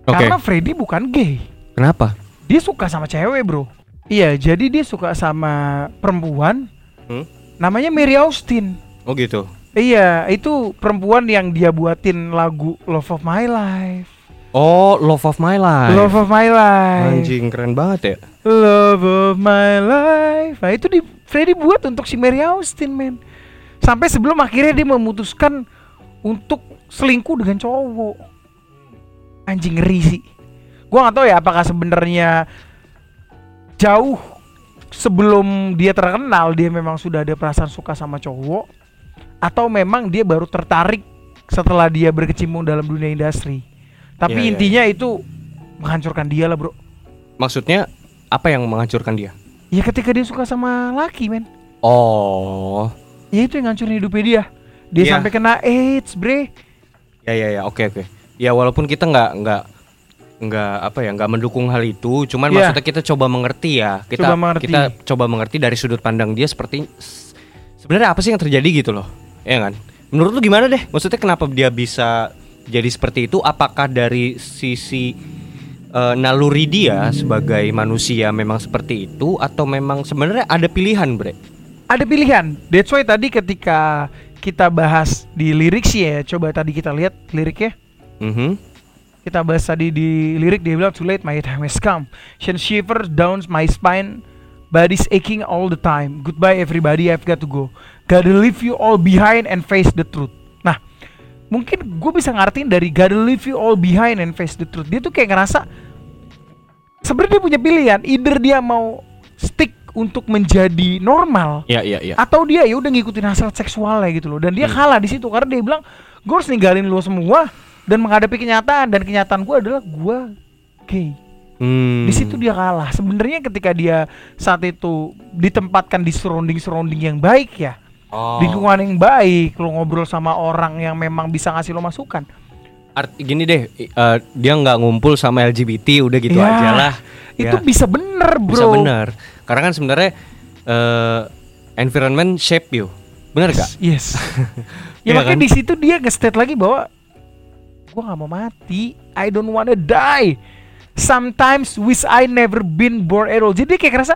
oke Karena Freddy bukan gay. kenapa Dia suka sama cewek, Bro. Iya, jadi dia suka sama perempuan Hmm? namanya Mary Austin. oh gitu Iya, itu perempuan yang dia buatin lagu Love of My Life. Oh, Love of My Life. Love of My Life. Anjing keren banget ya. Love of My Life. Nah, itu di Freddy buat untuk si Mary Austin, men. Sampai sebelum akhirnya dia memutuskan untuk selingkuh dengan cowok. Anjing ngeri sih. Gua nggak tahu ya apakah sebenarnya jauh sebelum dia terkenal dia memang sudah ada perasaan suka sama cowok atau memang dia baru tertarik setelah dia berkecimpung dalam dunia industri. Tapi iya, intinya itu menghancurkan dia lah, Bro. Maksudnya apa yang menghancurkan dia? Ya ketika dia suka sama laki, men. Oh. Ya itu yang ngancurin hidupnya dia. Dia Iya. sampai kena AIDS, bre. Ya ya ya, oke oke. Ya walaupun kita nggak nggak nggak apa ya nggak mendukung hal itu, cuman Iya. maksudnya kita coba mengerti ya. Kita Coba mengerti. kita coba mengerti dari sudut pandang dia seperti sebenarnya apa sih yang terjadi gitu loh, ya kan? Menurut lu gimana deh? Maksudnya kenapa dia bisa jadi seperti itu? Apakah dari sisi eh, naluri dia sebagai manusia memang seperti itu atau memang sebenarnya ada pilihan, Bre? Ada pilihan. That's why tadi ketika kita bahas di lirik sih ya, coba tadi kita lihat liriknya. Mhm. Kita bahas tadi di lirik dia bilang too late my time has come. Shen shivers down my spine. Body's aching all the time. Goodbye everybody, I've got to go. Gotta leave you all behind and face the truth. Mungkin gue bisa ngartiin dari gotta leave you all behind and face the truth. Dia tuh kayak ngerasa sebenarnya dia punya pilihan. Either dia mau stick untuk menjadi normal Ya ya ya. atau dia ya udah ngikutin hasrat seksualnya gitu loh dan dia kalah di situ karena dia bilang gue harus ninggalin lo semua dan menghadapi kenyataan dan kenyataan gue adalah gue gay Hmm. di situ dia kalah sebenarnya ketika dia saat itu ditempatkan di surrounding surrounding yang baik ya Oh. lingkungan yang baik lo ngobrol sama orang yang memang bisa ngasih lo masukan Art, gini deh, eh, dia nggak ngumpul sama LGBT, udah gitu Ya, aja lah. itu Ya, bisa bener bro bisa bener. Karena kan sebenarnya eh, environment shape you, bener gak? yes ya Iya makanya kan? di situ dia nge-state lagi bahwa gue nggak mau mati I don't wanna die sometimes wish I never been born at all jadi kayak ngerasa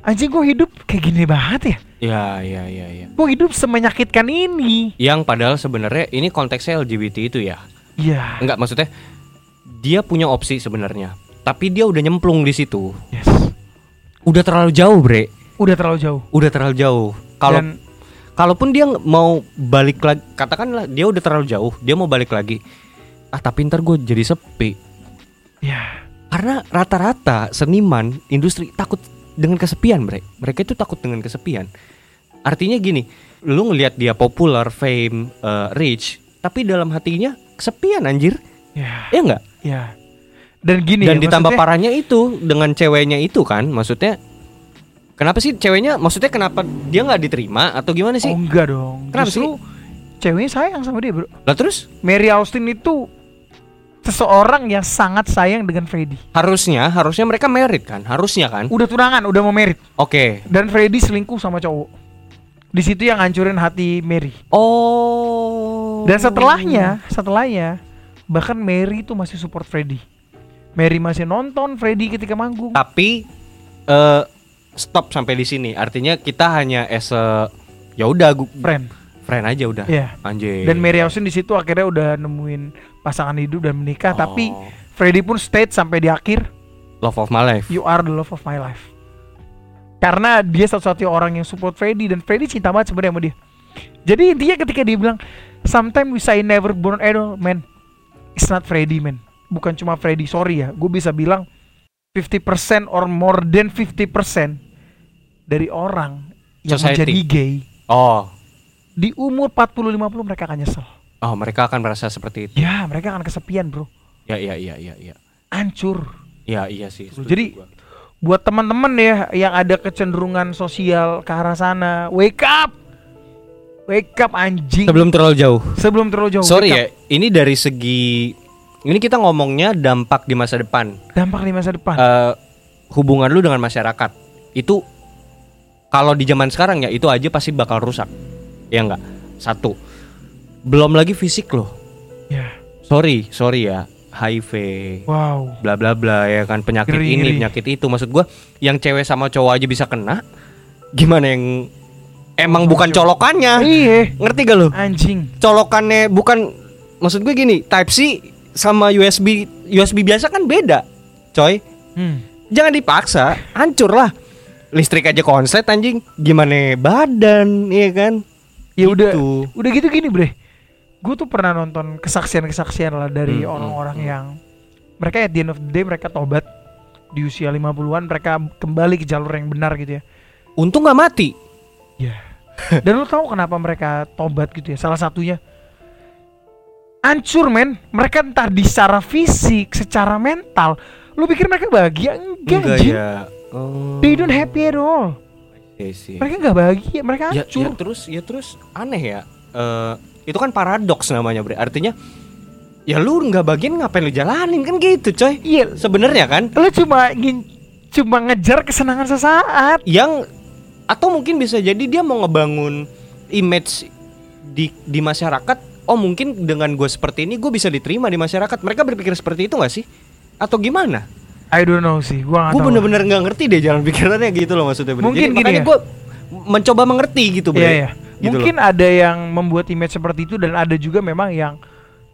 anjing gue hidup kayak gini banget ya Ya, ya, ya, ya. gue hidup semenyakitkan ini Yang padahal sebenarnya ini konteksnya LGBT itu ya. ya Enggak, maksudnya dia punya opsi sebenarnya. Tapi dia udah nyemplung di situ. yes Udah terlalu jauh, Bre. udah terlalu jauh Udah terlalu jauh. Kalau Dan- kalaupun dia mau balik lagi, katakanlah dia udah terlalu jauh, dia mau balik lagi. Ah, tapi ntar gue jadi sepi. ya Karena rata-rata seniman industri takut dengan kesepian mereka. Mereka itu takut dengan kesepian. Artinya gini, lu ngelihat dia popular, fame, eh, rich, tapi dalam hatinya kesepian anjir. ya enggak? ya dan gini Dan ya, ditambah maksudnya- parahnya itu dengan ceweknya itu kan, maksudnya Kenapa sih ceweknya? Maksudnya kenapa dia nggak diterima atau gimana sih? oh enggak dong Kenapa justru ceweknya sayang sama dia bro Lah terus Mary Austin itu seseorang yang sangat sayang dengan Freddy harusnya harusnya mereka merit kan? Harusnya kan? udah tunangan udah mau merit Oke. dan Freddy selingkuh sama cowok di situ yang ngancurin hati Mary Oh. dan setelahnya setelahnya bahkan Mary itu masih support Freddy Mary masih nonton Freddy ketika manggung Tapi eh stop sampai di sini. Artinya kita hanya as a ya udah friend friend aja udah. Iya. Anjir. dan Mary Austin di situ akhirnya udah nemuin pasangan hidup dan menikah Oh. tapi Freddy pun state sampai di akhir love of my life. you are the love of my life karena dia satu-satunya orang yang support Freddy dan Freddy cinta banget sebenarnya sama dia jadi intinya ketika dia bilang sometimes we say never born idol man it's not Freddy man bukan cuma Freddy sorry ya gue bisa bilang 50% or more than 50% dari orang yang Society. menjadi gay Oh. Di umur 40-50 mereka akan nyesel Oh, mereka akan merasa seperti itu. ya mereka akan kesepian bro Ya, iya, iya, iya, iya. hancur Ya, iya sih. setuju Jadi, gua. buat teman-teman ya yang ada kecenderungan sosial ke arah sana, wake up, wake up anjing. sebelum terlalu jauh. sebelum terlalu jauh. Sorry ya, ini dari segi ini kita ngomongnya dampak di masa depan. Dampak di masa depan. Eh, hubungan lu dengan masyarakat itu kalau di zaman sekarang ya itu aja pasti bakal rusak. Ya enggak? Satu. Belum lagi fisik loh. ya, Sorry, sorry ya. HIV, wow. bla bla bla ya kan penyakit Ngeri, ini, penyakit itu. Maksud gua yang cewek sama cowok aja bisa kena. Gimana yang emang bukan colokannya. Iya. Ngerti gak lu? Anjing. Colokannya bukan maksud gue gini, Type C sama USB USB biasa kan beda, coy. Hmm. Jangan dipaksa, hancur lah. Listrik aja konslet anjing, gimana badan, iya kan? Ya udah, Gitu. udah gitu gini bre. Gue tuh pernah nonton kesaksian-kesaksian lah dari Hmm, orang-orang hmm, yang mereka at the end of the day mereka tobat di usia 50-an mereka kembali ke jalur yang benar gitu ya. Untung nggak mati. Ya. Dan lo tahu kenapa mereka tobat gitu ya? Salah satunya hancur men. Mereka entah di secara fisik, secara mental. Lu pikir mereka bahagia? Enggak, anjing. ya. Oh. They don't happy at all. Iya sih. Mereka nggak bahagia, mereka ya, hancur. ya terus ya terus aneh ya. Eh itu kan paradoks namanya, Bre. Artinya ya lu nggak bagian ngapain lu jalanin kan gitu, coy. Iya, Sebenarnya kan lu cuma ingin cuma ngejar kesenangan sesaat. yang atau mungkin bisa jadi dia mau ngebangun image di di masyarakat. Oh mungkin dengan gue seperti ini gue bisa diterima di masyarakat. Mereka berpikir seperti itu nggak sih? Atau gimana? I don't know sih, gua Gue bener-bener nggak ngerti deh jalan pikirannya gitu loh maksudnya. Bre. Mungkin Jadi gini makanya ya. gue mencoba mengerti gitu. Iya, iya. Gitu Mungkin ada yang membuat image seperti itu dan ada juga memang yang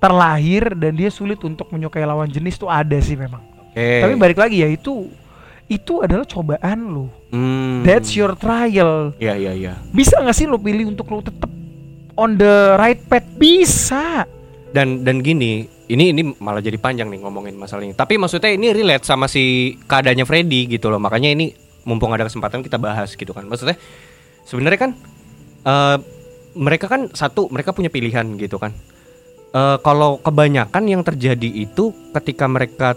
terlahir dan dia sulit untuk menyukai lawan jenis tuh ada sih memang. Oke. Tapi balik lagi ya itu itu adalah cobaan lu. Hmm. That's your trial. Iya iya iya. Bisa nggak sih lu pilih untuk lu tetap on the right path? Bisa. Dan dan gini, ini ini malah jadi panjang nih ngomongin masalah ini. Tapi maksudnya ini relate sama si keadaannya Freddy gitu loh. Makanya ini mumpung ada kesempatan kita bahas gitu kan. Maksudnya sebenarnya kan eh mereka kan satu mereka punya pilihan gitu kan. Eh kalau kebanyakan yang terjadi itu ketika mereka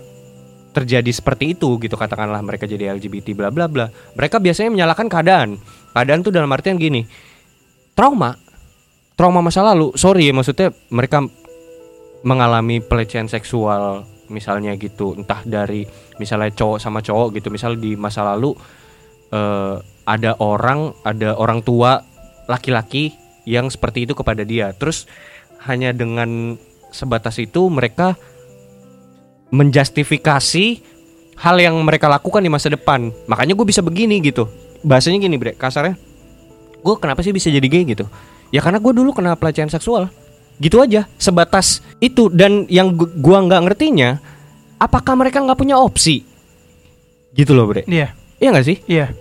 terjadi seperti itu gitu katakanlah mereka jadi LGBT bla bla bla. Mereka biasanya menyalahkan keadaan. Keadaan tuh dalam artian gini. Trauma. Trauma masa lalu. Sorry ya maksudnya mereka mengalami pelecehan seksual misalnya gitu. Entah dari misalnya cowok sama cowok gitu. Misal di masa lalu eh, ada orang ada orang tua laki-laki yang seperti itu kepada dia. Terus hanya dengan sebatas itu mereka menjustifikasi hal yang mereka lakukan di masa depan. Makanya gue bisa begini gitu. Bahasanya gini bre kasarnya. Gue kenapa sih bisa jadi gay gitu? Ya karena gue dulu kena pelecehan seksual gitu aja sebatas itu dan yang gu- gua nggak ngertinya apakah mereka nggak punya opsi gitu loh bre Iya. iya nggak sih Iya.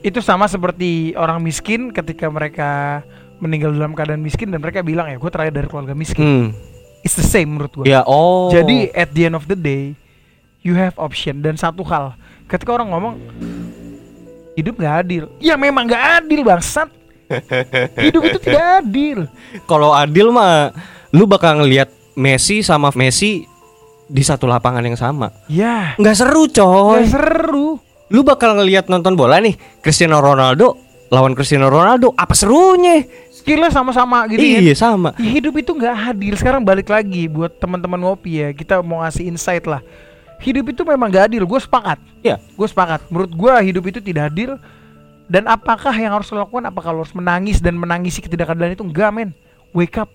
Itu sama seperti orang miskin ketika mereka meninggal dalam keadaan miskin dan mereka bilang ya gue terakhir dari keluarga miskin. hmm. It's the same menurut gue. ya oh Jadi at the end of the day you have option dan satu hal ketika orang ngomong hidup nggak adil, ya memang nggak adil bangsat. Hidup itu tidak adil. kalau adil mah lu bakal ngelihat Messi sama Messi di satu lapangan yang sama Ya, nggak seru coy nggak seru. lu bakal ngelihat nonton bola nih Cristiano Ronaldo lawan Cristiano Ronaldo apa serunya Skillnya sama-sama gitu ya. iya sama Ya, Hidup itu nggak adil. Sekarang balik lagi buat teman-teman ngopi ya. Kita mau ngasih insight lah. Hidup itu memang gak adil. Gue sepakat. Iya. Gue sepakat. Menurut gue hidup itu tidak adil. Dan apakah yang harus lo lakukan? Apakah lo harus menangis dan menangisi ketidakadilan itu? Enggak men. Wake up.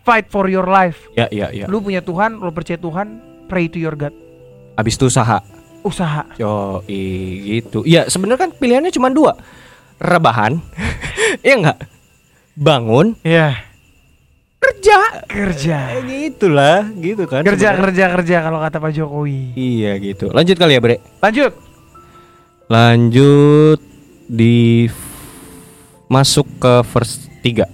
Fight for your life. ya ya ya Lu punya Tuhan, lo percaya Tuhan, pray to your God. abis itu usaha Usaha. Yo, gitu. Iya, sebenarnya kan pilihannya cuma dua. Rebahan. Iya enggak? Bangun, Ya. kerja. Kerja. Eh, gitulah, gitu kan. Kerja, sebenarnya. kerja, kerja kalau kata Pak Jokowi. Iya gitu. Lanjut kali ya, Bre. Lanjut. Lanjut di masuk ke verse 3.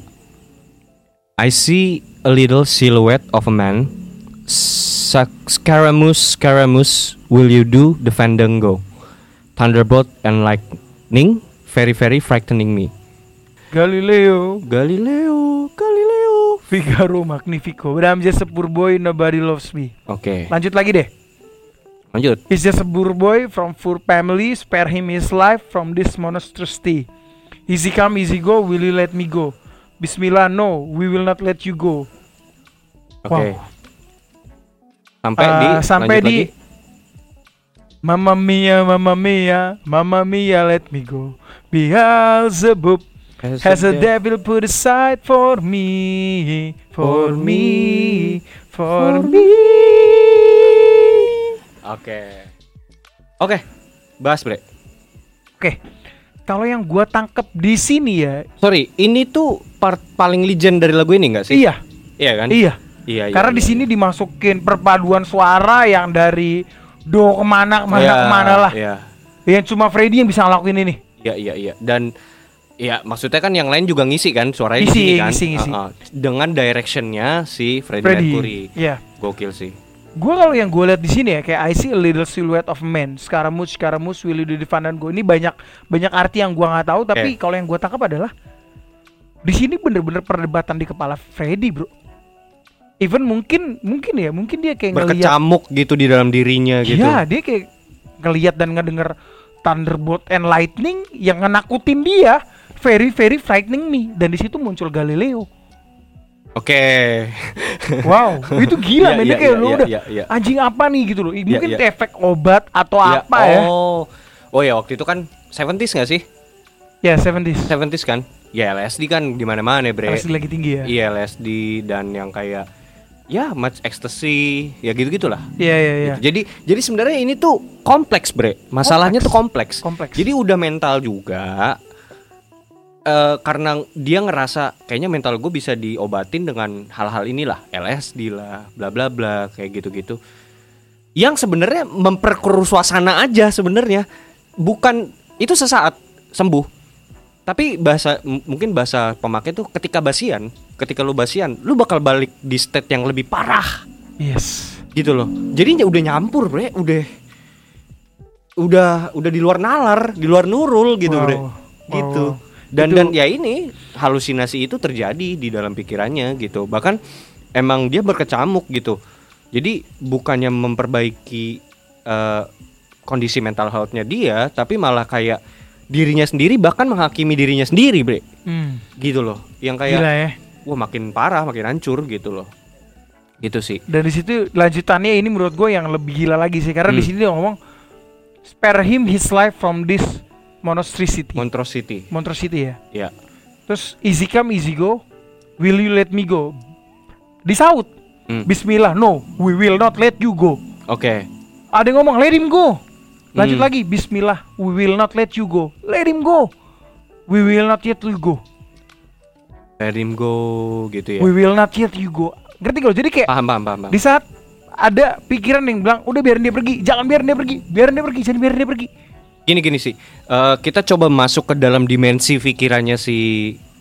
I see a little silhouette of a man. Scaramouche, Scaramouche, will you do the fandango? Thunderbolt and lightning, very very frightening me. Galileo. Galileo, Galileo. Figaro Magnifico. But I'm just a poor boy, nobody loves me. Oke, Lanjut lagi deh. Lanjut. He's just a poor boy from poor family. Spare him his life from this monstrosity. Easy come, easy go. Will you let me go? Bismillah, no. We will not let you go. Oke. Wow. Sampai Uh, di sampai di lagi. Mamma mia, mamma mia, mamma mia, let me go. Beelzebub has a devil put aside for me, for me, for me. Oke. Oke. Bahas, Bre. Oke, kalau yang gua tangkep di sini ya, Sorry, ini tuh part paling legend dari lagu ini nggak sih? iya, Iya kan? iya. Iya, iya, Karena iya, di sini dimasukin perpaduan suara yang dari do ke mana ke mana Iya, ke mana lah. Iya. Yang cuma Freddy yang bisa ngelakuin ini. Iya, iya, iya. Dan ya maksudnya kan yang lain juga ngisi kan suaranya Ngisi, di sini kan. ngisi, ngisi. Uh-uh. Dengan directionnya si Freddie, Freddy. Mercury. Iya. Gokil sih. Gue kalau yang gue lihat di sini ya kayak I see a little silhouette of man. Scaramouche, Scaramouche, will you do the fun dan gue ini banyak banyak arti yang gue nggak tahu. Tapi Eh. kalau yang gue tangkap adalah di sini bener-bener perdebatan di kepala Freddy bro. Even mungkin mungkin ya mungkin dia kayak Berkecamuk gitu di dalam dirinya gitu. Iya dia kayak ngelihat dan ngedenger Thunderbolt and Lightning yang ngenakutin dia very very frightening me dan di situ muncul Galileo. Oke. Wow, itu gila Iya, men Dia kayak iya, lu iya, udah iya, iya. anjing apa nih gitu loh. Mungkin iya. itu efek obat atau Ya, apa ya. Oh. Oh ya waktu itu kan 70s nggak sih? Ya, 70s. 70s kan? Ya LSD kan di mana-mana, Bre. Masih lagi tinggi ya. Iya LSD dan yang kayak ya much ecstasy, ya gitu-gitulah. Iya, iya, iya. Gitu. Jadi jadi sebenarnya ini tuh kompleks, Bre. Masalahnya tuh kompleks. Kompleks. Jadi udah mental juga. Eh karena dia ngerasa kayaknya mental gue bisa diobatin dengan hal-hal inilah, LSD lah, bla bla bla kayak gitu-gitu. Yang sebenarnya memperkeruh suasana aja sebenarnya. Bukan itu sesaat sembuh. Tapi bahasa mungkin bahasa pemakai tuh ketika basian, ketika lu basian, lu bakal balik di state yang lebih parah Yes. gitu loh. Jadi udah nyampur, Bre, udah udah udah di luar nalar, di luar nurul gitu, Wow. Bre. Wow, Gitu. Dan Itu- dan ya ini halusinasi itu terjadi di dalam pikirannya gitu. Bahkan emang dia berkecamuk gitu. Jadi bukannya memperbaiki eh, kondisi mental health-nya dia, tapi malah kayak dirinya sendiri bahkan menghakimi dirinya sendiri, Bre. Hmm. Gitu loh. Yang kayak Gila ya. wah makin parah, makin hancur gitu loh. Gitu sih. Dan di situ lanjutannya ini menurut gue yang lebih gila lagi sih karena di Hmm. sini dia ngomong spare him his life from this monstrosity. Monstrosity. monstrosity ya. Ya. Terus easy come easy go. Will you let me go? Disaut. Hmm. Bismillah. No, we will not let you go. Oke. Ada yang ngomong let him go. Lanjut Hmm. lagi. Bismillah. We will not let you go. Let him go. We will not let you go. Let him go gitu ya. We will not let you go. Ngerti gak? Jadi kayak Paham paham paham. paham. di saat ada pikiran yang bilang udah biarin dia pergi, jangan biarin dia pergi, biarin dia pergi, jangan biarin dia pergi. Gini gini sih. eh, kita coba masuk ke dalam dimensi pikirannya si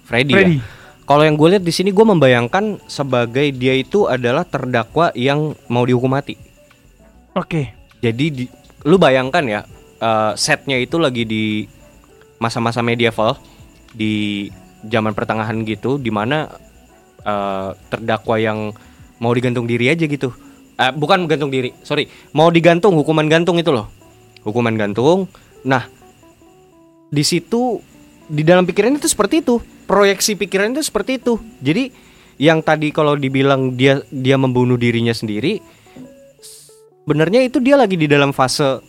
Freddy, Freddy. ya. Kalau yang gue lihat di sini gue membayangkan sebagai dia itu adalah terdakwa yang mau dihukum mati. Oke. Jadi di, lu bayangkan ya eh, setnya itu lagi di masa-masa medieval di zaman pertengahan gitu, di mana eh, terdakwa yang mau digantung diri aja gitu. Eh, bukan gantung diri, sorry, mau digantung hukuman gantung itu loh, hukuman gantung. Nah, di situ di dalam pikiran itu seperti itu, proyeksi pikiran itu seperti itu. Jadi yang tadi kalau dibilang dia dia membunuh dirinya sendiri, sebenarnya itu dia lagi di dalam fase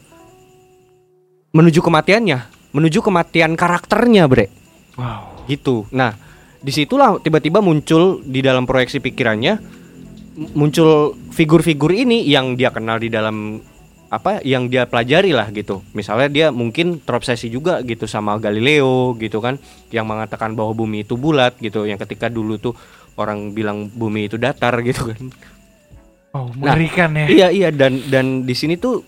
menuju kematiannya, menuju kematian karakternya, bre, Wow. gitu. Nah, di situlah tiba-tiba muncul di dalam proyeksi pikirannya muncul figur-figur ini yang dia kenal di dalam apa yang dia pelajari lah gitu. Misalnya dia mungkin terobsesi juga gitu sama Galileo gitu kan, yang mengatakan bahwa bumi itu bulat gitu, yang ketika dulu tuh orang bilang bumi itu datar gitu kan. Wow, mengerikan ya. Iya iya dan dan di sini tuh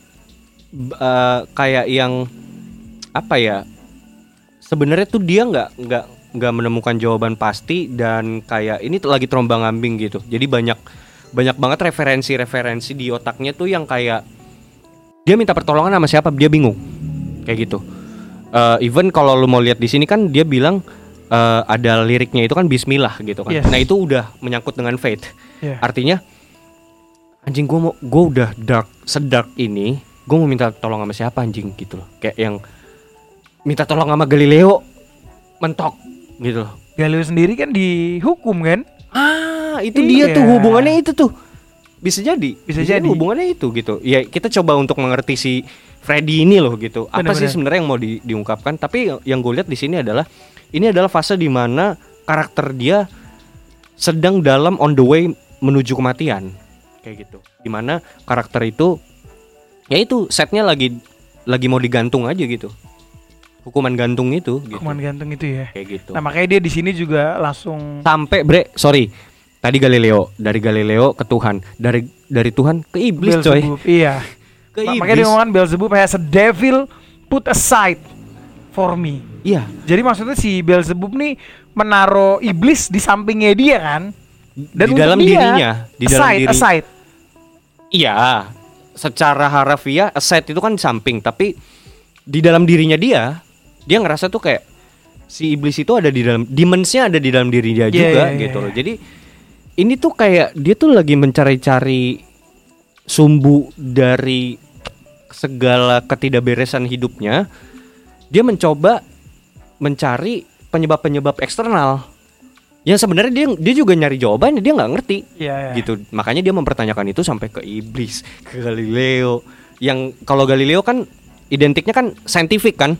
eh, kayak yang apa ya? Sebenarnya tuh dia nggak nggak nggak menemukan jawaban pasti dan kayak ini tuh lagi terombang ambing gitu. Jadi banyak banyak banget referensi-referensi di otaknya tuh yang kayak dia minta pertolongan sama siapa dia bingung kayak gitu. Eh, even kalau lu mau lihat di sini kan dia bilang eh, ada liriknya itu kan Bismillah gitu kan. Yes. Nah itu udah menyangkut dengan faith. Iya. Artinya anjing gue mau gue udah dark sedark ini gue mau minta tolong sama siapa anjing gitu loh kayak yang minta tolong sama Galileo mentok gitu loh Galileo sendiri kan dihukum kan? ah itu dia Iya. tuh hubungannya itu tuh bisa jadi Bisa jadi. hubungannya itu gitu ya kita coba untuk mengerti si Freddy ini loh gitu apa sih Benar-benar. sebenarnya yang mau di- diungkapkan tapi yang- gue lihat di sini adalah ini adalah fase di mana karakter dia sedang dalam on the way menuju kematian kayak gitu di mana karakter itu ya itu setnya lagi lagi mau digantung aja gitu hukuman gantung itu gitu. Hukuman gantung itu ya. Kayak gitu. Nah makanya dia di sini juga langsung Sampai bre, sorry. Tadi Galileo, dari Galileo ke Tuhan, dari dari Tuhan ke iblis coy. Beelzebub. Iya. Ke Ma- Makanya dia iblis. ngomong kan Beelzebub has a devil put aside for me. Iya. Jadi maksudnya si Beelzebub nih menaruh iblis di sampingnya dia kan? Dan di dalam dia, dirinya, di dalam aside, diri. aside. Iya. Secara harafiah aside itu kan di samping, tapi di dalam dirinya dia, dia ngerasa tuh kayak si iblis itu ada di dalam demonsnya ada di dalam diri dia Iya, juga iya, gitu iya, loh. Jadi ini tuh kayak dia tuh lagi mencari-cari sumbu dari segala ketidakberesan hidupnya. Dia mencoba mencari penyebab-penyebab eksternal. Yang sebenarnya dia dia juga nyari jawabannya, dia nggak ngerti Iya, iya. gitu. Makanya dia mempertanyakan itu sampai ke iblis, ke Galileo. Yang kalau Galileo kan identiknya kan saintifik kan.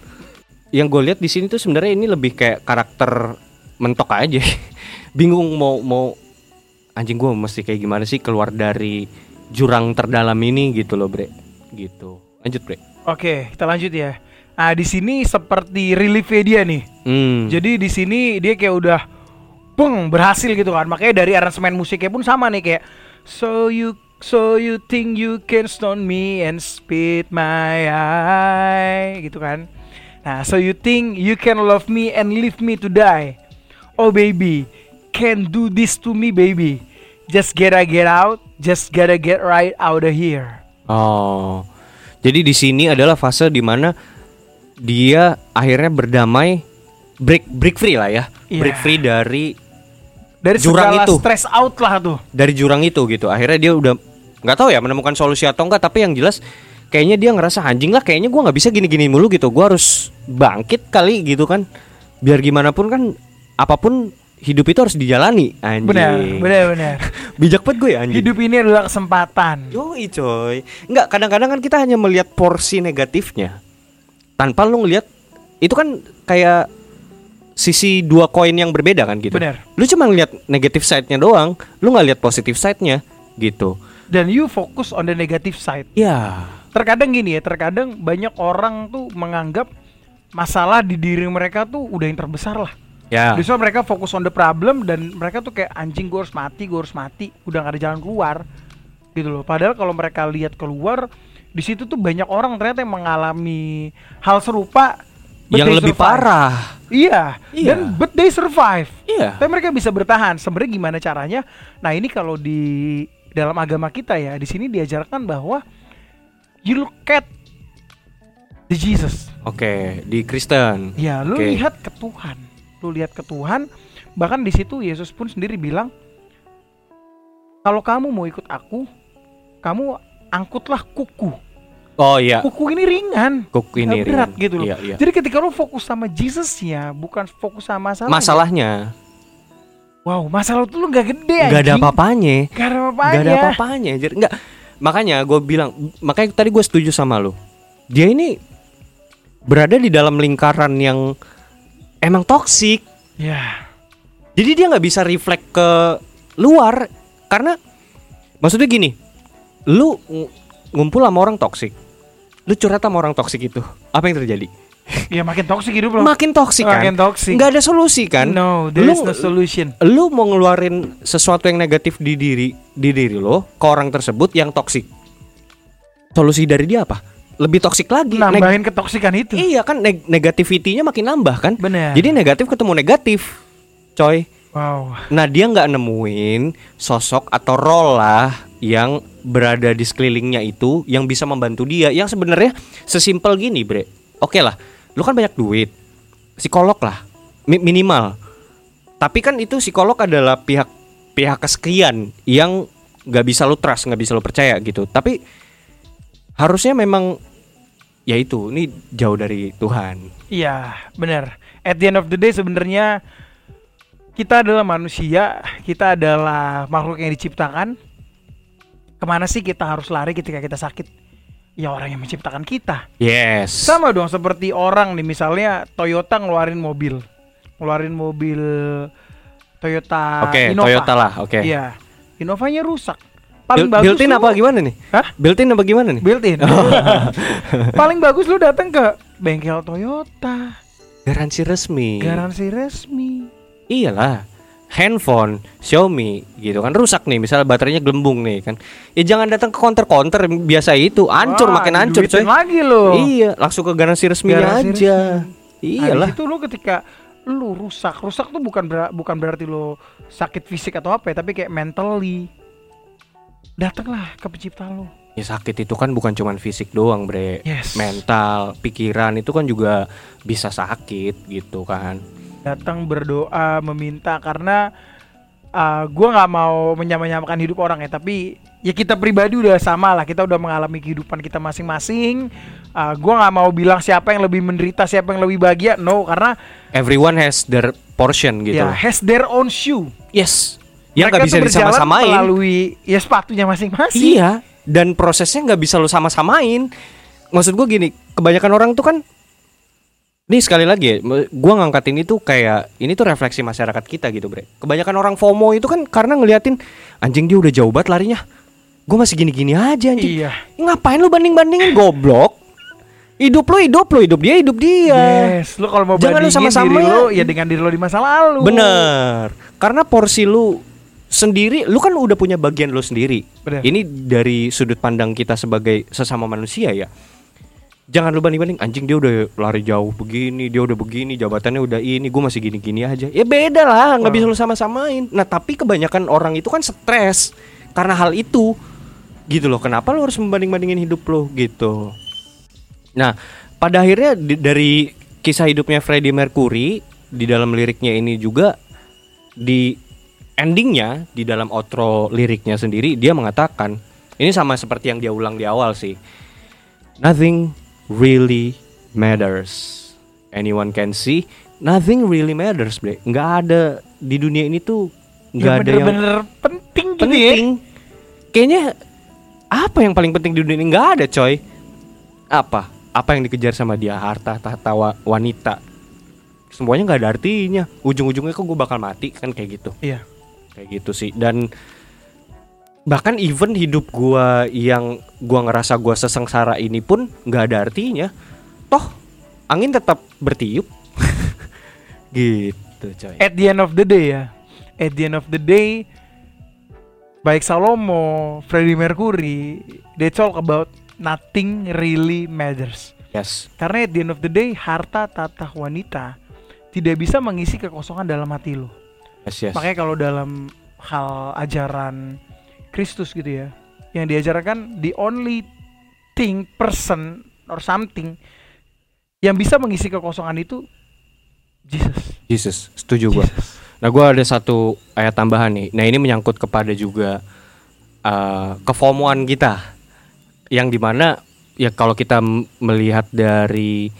Yang gue lihat di sini tuh sebenarnya ini lebih kayak karakter mentok aja. Bingung mau mau anjing gue mesti kayak gimana sih keluar dari jurang terdalam ini gitu loh, Bre. Gitu. Lanjut, Bre. Oke, kita lanjut ya. Nah, di sini seperti reliefnya dia nih. Hmm. Jadi di sini dia kayak udah beng berhasil gitu kan. Makanya dari aransemen musiknya pun sama nih kayak so you so you think you can stone me and spit my eye gitu kan. Nah, so you think you can love me and leave me to die. Oh baby, can do this to me baby. Just gotta get out, just gotta get right out of here. Oh. Jadi di sini adalah fase di mana dia akhirnya berdamai break break free lah ya. Iya. Break free dari Dari Jurang itu. stress out lah tuh. dari jurang itu gitu. Akhirnya dia udah nggak tahu ya menemukan solusi atau enggak, tapi yang jelas kayaknya dia ngerasa anjing lah kayaknya gua nggak bisa gini-gini mulu gitu. Gua harus bangkit kali gitu kan. Biar gimana pun kan apa pun hidup itu harus dijalani anjing. Benar, benar, benar. Bijak banget gue ya anjing. Hidup ini adalah kesempatan. Yoi coy Enggak kadang-kadang kan kita hanya melihat porsi negatifnya Tanpa lu ngelihat Itu kan kayak Sisi dua koin yang berbeda kan gitu Benar. Lu cuma ngeliat negatif side-nya doang Lu nggak lihat positif side-nya Gitu Dan you fokus on the negative side. Ya Terkadang gini ya, terkadang banyak orang tuh menganggap masalah di diri mereka tuh udah yang terbesar lah. Ya Justru mereka fokus on the problem dan mereka tuh kayak anjing gue harus mati, gue harus mati, udah gak ada jalan keluar gitu loh. Padahal kalau mereka lihat keluar, di situ tuh banyak orang ternyata yang mengalami hal serupa. Yang lebih survive. parah Iya, Iya. dan but they survive. Iya Tapi mereka bisa bertahan. Sebenarnya gimana caranya? Nah ini kalau di dalam agama kita ya, di sini diajarkan bahwa you look at the Jesus. Oke di Kristen Ya, lu Oke. lihat ke Tuhan. Lu lihat ke Tuhan. Bahkan di situ Yesus pun sendiri bilang, kalau kamu mau ikut aku, kamu angkutlah kuku. Oh iya Kuku ini ringan. Kuk ini nggak berat ringan. gitu loh. Iya, iya. Jadi ketika lu fokus sama Jesusnya, bukan fokus sama masalah. Masalahnya Wow, masalah itu lu nggak gede nggak ada apa-apanya Gak ada apa-apanya. Gak ada apa-apanya anjir. Enggak. Makanya gue bilang, makanya tadi gue setuju sama lu. Dia ini berada di dalam lingkaran yang emang toksik. Ya, Jadi dia nggak bisa reflect ke luar karena maksudnya gini, lu ng- ngumpul sama orang toksik. Lu curhat sama orang toksik itu. Apa yang terjadi? ya makin toksik hidup lo. Makin toksik kan? Makin toksik. Nggak ada solusi kan? No, there Lu- is no solution. lu mau ngeluarin sesuatu yang negatif di diri di diri lo ke orang tersebut yang toksik. Solusi dari dia apa? Lebih toksik lagi. Neg- Nambahin ketoksikan itu. iya kan neg negativitinya makin nambah kan? Bener. Jadi negatif ketemu negatif, coy. wow. Nah dia nggak nemuin sosok atau role lah yang berada di sekelilingnya itu yang bisa membantu dia. Yang sebenarnya sesimpel gini, bre. Oke lah, lu kan banyak duit, psikolog lah, mi- minimal. Tapi kan itu psikolog adalah pihak pihak kesekian yang nggak bisa lu trust, nggak bisa lu percaya gitu. Tapi harusnya memang ya itu, ini jauh dari Tuhan. Iya, benar. At the end of the day sebenarnya kita adalah manusia, kita adalah makhluk yang diciptakan. Ke mana sih kita harus lari ketika kita sakit? Ya orang yang menciptakan kita. Yes. Sama dong seperti orang nih misalnya Toyota ngeluarin mobil, ngeluarin mobil Toyota Oke, Innova. Toyota lah, oke. Iya, Innovanya rusak. Paling bagus built-in apa gimana nih? Hah? Built-in apa gimana nih? Built-in. Paling bagus lu datang ke bengkel Toyota, Garansi resmi. garansi resmi. Iyalah. Handphone Xiaomi gitu kan rusak nih misalnya baterainya gelembung nih kan ya jangan datang ke counter-counter biasa itu hancur Wah, makin hancur coy lagi lo. iya langsung ke garansi resminya Garansi aja resmi. iyalah Nah, itu lu ketika lu rusak, rusak tuh bukan ber- bukan berarti lu sakit fisik atau apa ya, tapi kayak mentally. Datanglah ke pencipta lu. ya sakit itu kan bukan cuman fisik doang bre Yes. mental pikiran itu kan juga bisa sakit gitu kan Datang berdoa, meminta karena uh, gua nggak mau menyamakan hidup orang ya, tapi ya kita pribadi udah sama lah, kita udah mengalami kehidupan kita masing-masing. Uh, gua nggak mau bilang siapa yang lebih menderita, siapa yang lebih bahagia, no, karena everyone has their portion gitu ya has their own shoe. yes yang Mereka nggak bisa disama-samain melalui ya sepatunya masing-masing. Iya, dan prosesnya nggak bisa lo sama-samain. Maksud gue gini, kebanyakan orang tuh kan, nih sekali lagi ya, gue ngangkat ini tuh kayak ini tuh refleksi masyarakat kita gitu, bre. Kebanyakan orang FOMO itu kan karena ngeliatin anjing dia udah jauh banget larinya, gue masih gini-gini aja anjing. Iya. Ngapain lu banding-bandingin goblok? Hidup lu hidup lu, hidup dia hidup dia. Yes, lu kalau mau Jangan lu bandingin sama-sama diri ya. lu ya dengan diri lu di masa lalu. Bener, karena porsi lu sendiri, lu kan udah punya bagian lu sendiri. Bener. Ini dari sudut pandang kita sebagai sesama manusia ya. Jangan lu banding-banding anjing dia udah lari jauh begini, dia udah begini, jabatannya udah ini, gue masih gini-gini aja. Ya beda lah, nggak bisa lu sama-samain. Nah tapi kebanyakan orang itu kan stres karena hal itu, gitu loh. Kenapa lu harus membanding-bandingin hidup lo gitu? Nah pada akhirnya di- dari kisah hidupnya Freddie Mercury di dalam liriknya ini juga di endingnya di dalam outro liriknya sendiri dia mengatakan ini sama seperti yang dia ulang di awal sih. Nothing really matters. Anyone can see nothing really matters bre. Nggak ada di dunia ini tuh nggak Ya ada yang bener-bener penting gitu ya. penting. Kayaknya apa yang paling penting di dunia ini? Nggak ada coy. Apa? Apa yang dikejar sama dia? Harta tahta wa- wanita. Semuanya nggak ada artinya. Ujung-ujungnya kok gue bakal mati kan kayak gitu. Iya. Kayak gitu sih dan bahkan even hidup gua yang gua ngerasa gua sesengsara ini pun nggak ada artinya toh angin tetap bertiup gitu coy At the end of the day ya. At the end of the day baik Salomo, Freddie Mercury, they talk about nothing really matters. yes Karena at the end of the day harta tata wanita tidak bisa mengisi kekosongan dalam hati lo. Yes yes Makanya kalau dalam hal ajaran Kristus gitu ya, yang diajarkan the only thing person or something yang bisa mengisi kekosongan itu Jesus. Jesus setuju gua Jesus. Nah, gue ada satu ayat tambahan nih. Nah, ini menyangkut kepada juga uh, kefomoan kita, yang di mana ya kalau kita melihat dari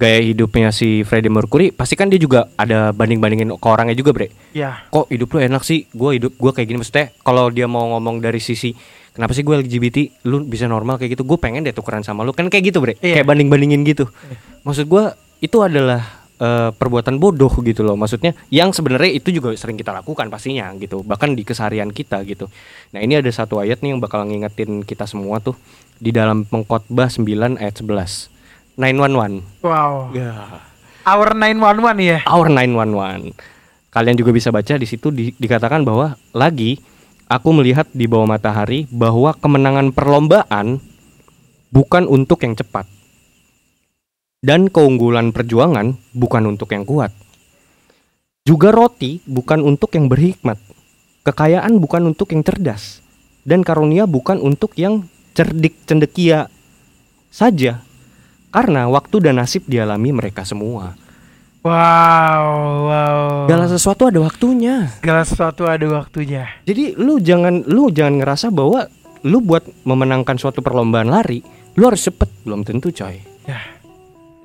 gaya hidupnya si Freddie Mercury, pasti kan dia juga ada banding-bandingin ke orangnya juga, bre. Ya, Kok hidup lu enak sih? Gue hidup gue kayak gini maksudnya. Kalau dia mau ngomong dari sisi kenapa sih gue LGBT, lu bisa normal kayak gitu? Gue pengen deh tukeran sama lu kan kayak gitu, bre. Iya. Kayak banding-bandingin gitu. Maksud gue itu adalah eh, perbuatan bodoh gitu loh maksudnya yang sebenarnya itu juga sering kita lakukan pastinya gitu bahkan di keseharian kita gitu nah ini ada satu ayat nih yang bakal ngingetin kita semua tuh di dalam pengkhotbah 9 ayat 11 911 wow. ya Our 911 ya. Our 911 kalian juga bisa baca di situ di- dikatakan bahwa lagi aku melihat di bawah matahari bahwa kemenangan perlombaan bukan untuk yang cepat dan keunggulan perjuangan bukan untuk yang kuat. Juga roti bukan untuk yang berhikmat. Kekayaan bukan untuk yang cerdas dan karunia bukan untuk yang cerdik cendekia saja. Karena waktu dan nasib dialami mereka semua. Wow, wow. Segala sesuatu ada waktunya. Segala sesuatu ada waktunya. Jadi lu jangan lu jangan ngerasa bahwa lu buat memenangkan suatu perlombaan lari, lu harus cepet, belum tentu coy. Ya.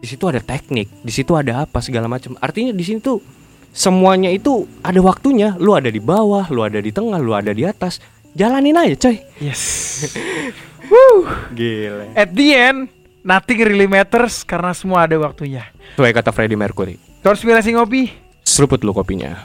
Di situ ada teknik, di situ ada apa segala macam. Artinya di sini tuh semuanya itu ada waktunya. Lu ada di bawah, lu ada di tengah, lu ada di atas. Jalanin aja coy. Yes. Gile. At the end, nothing really matters karena semua ada waktunya. Sesuai kata Freddie Mercury. Konspirasi ngopi. Seruput lu kopinya.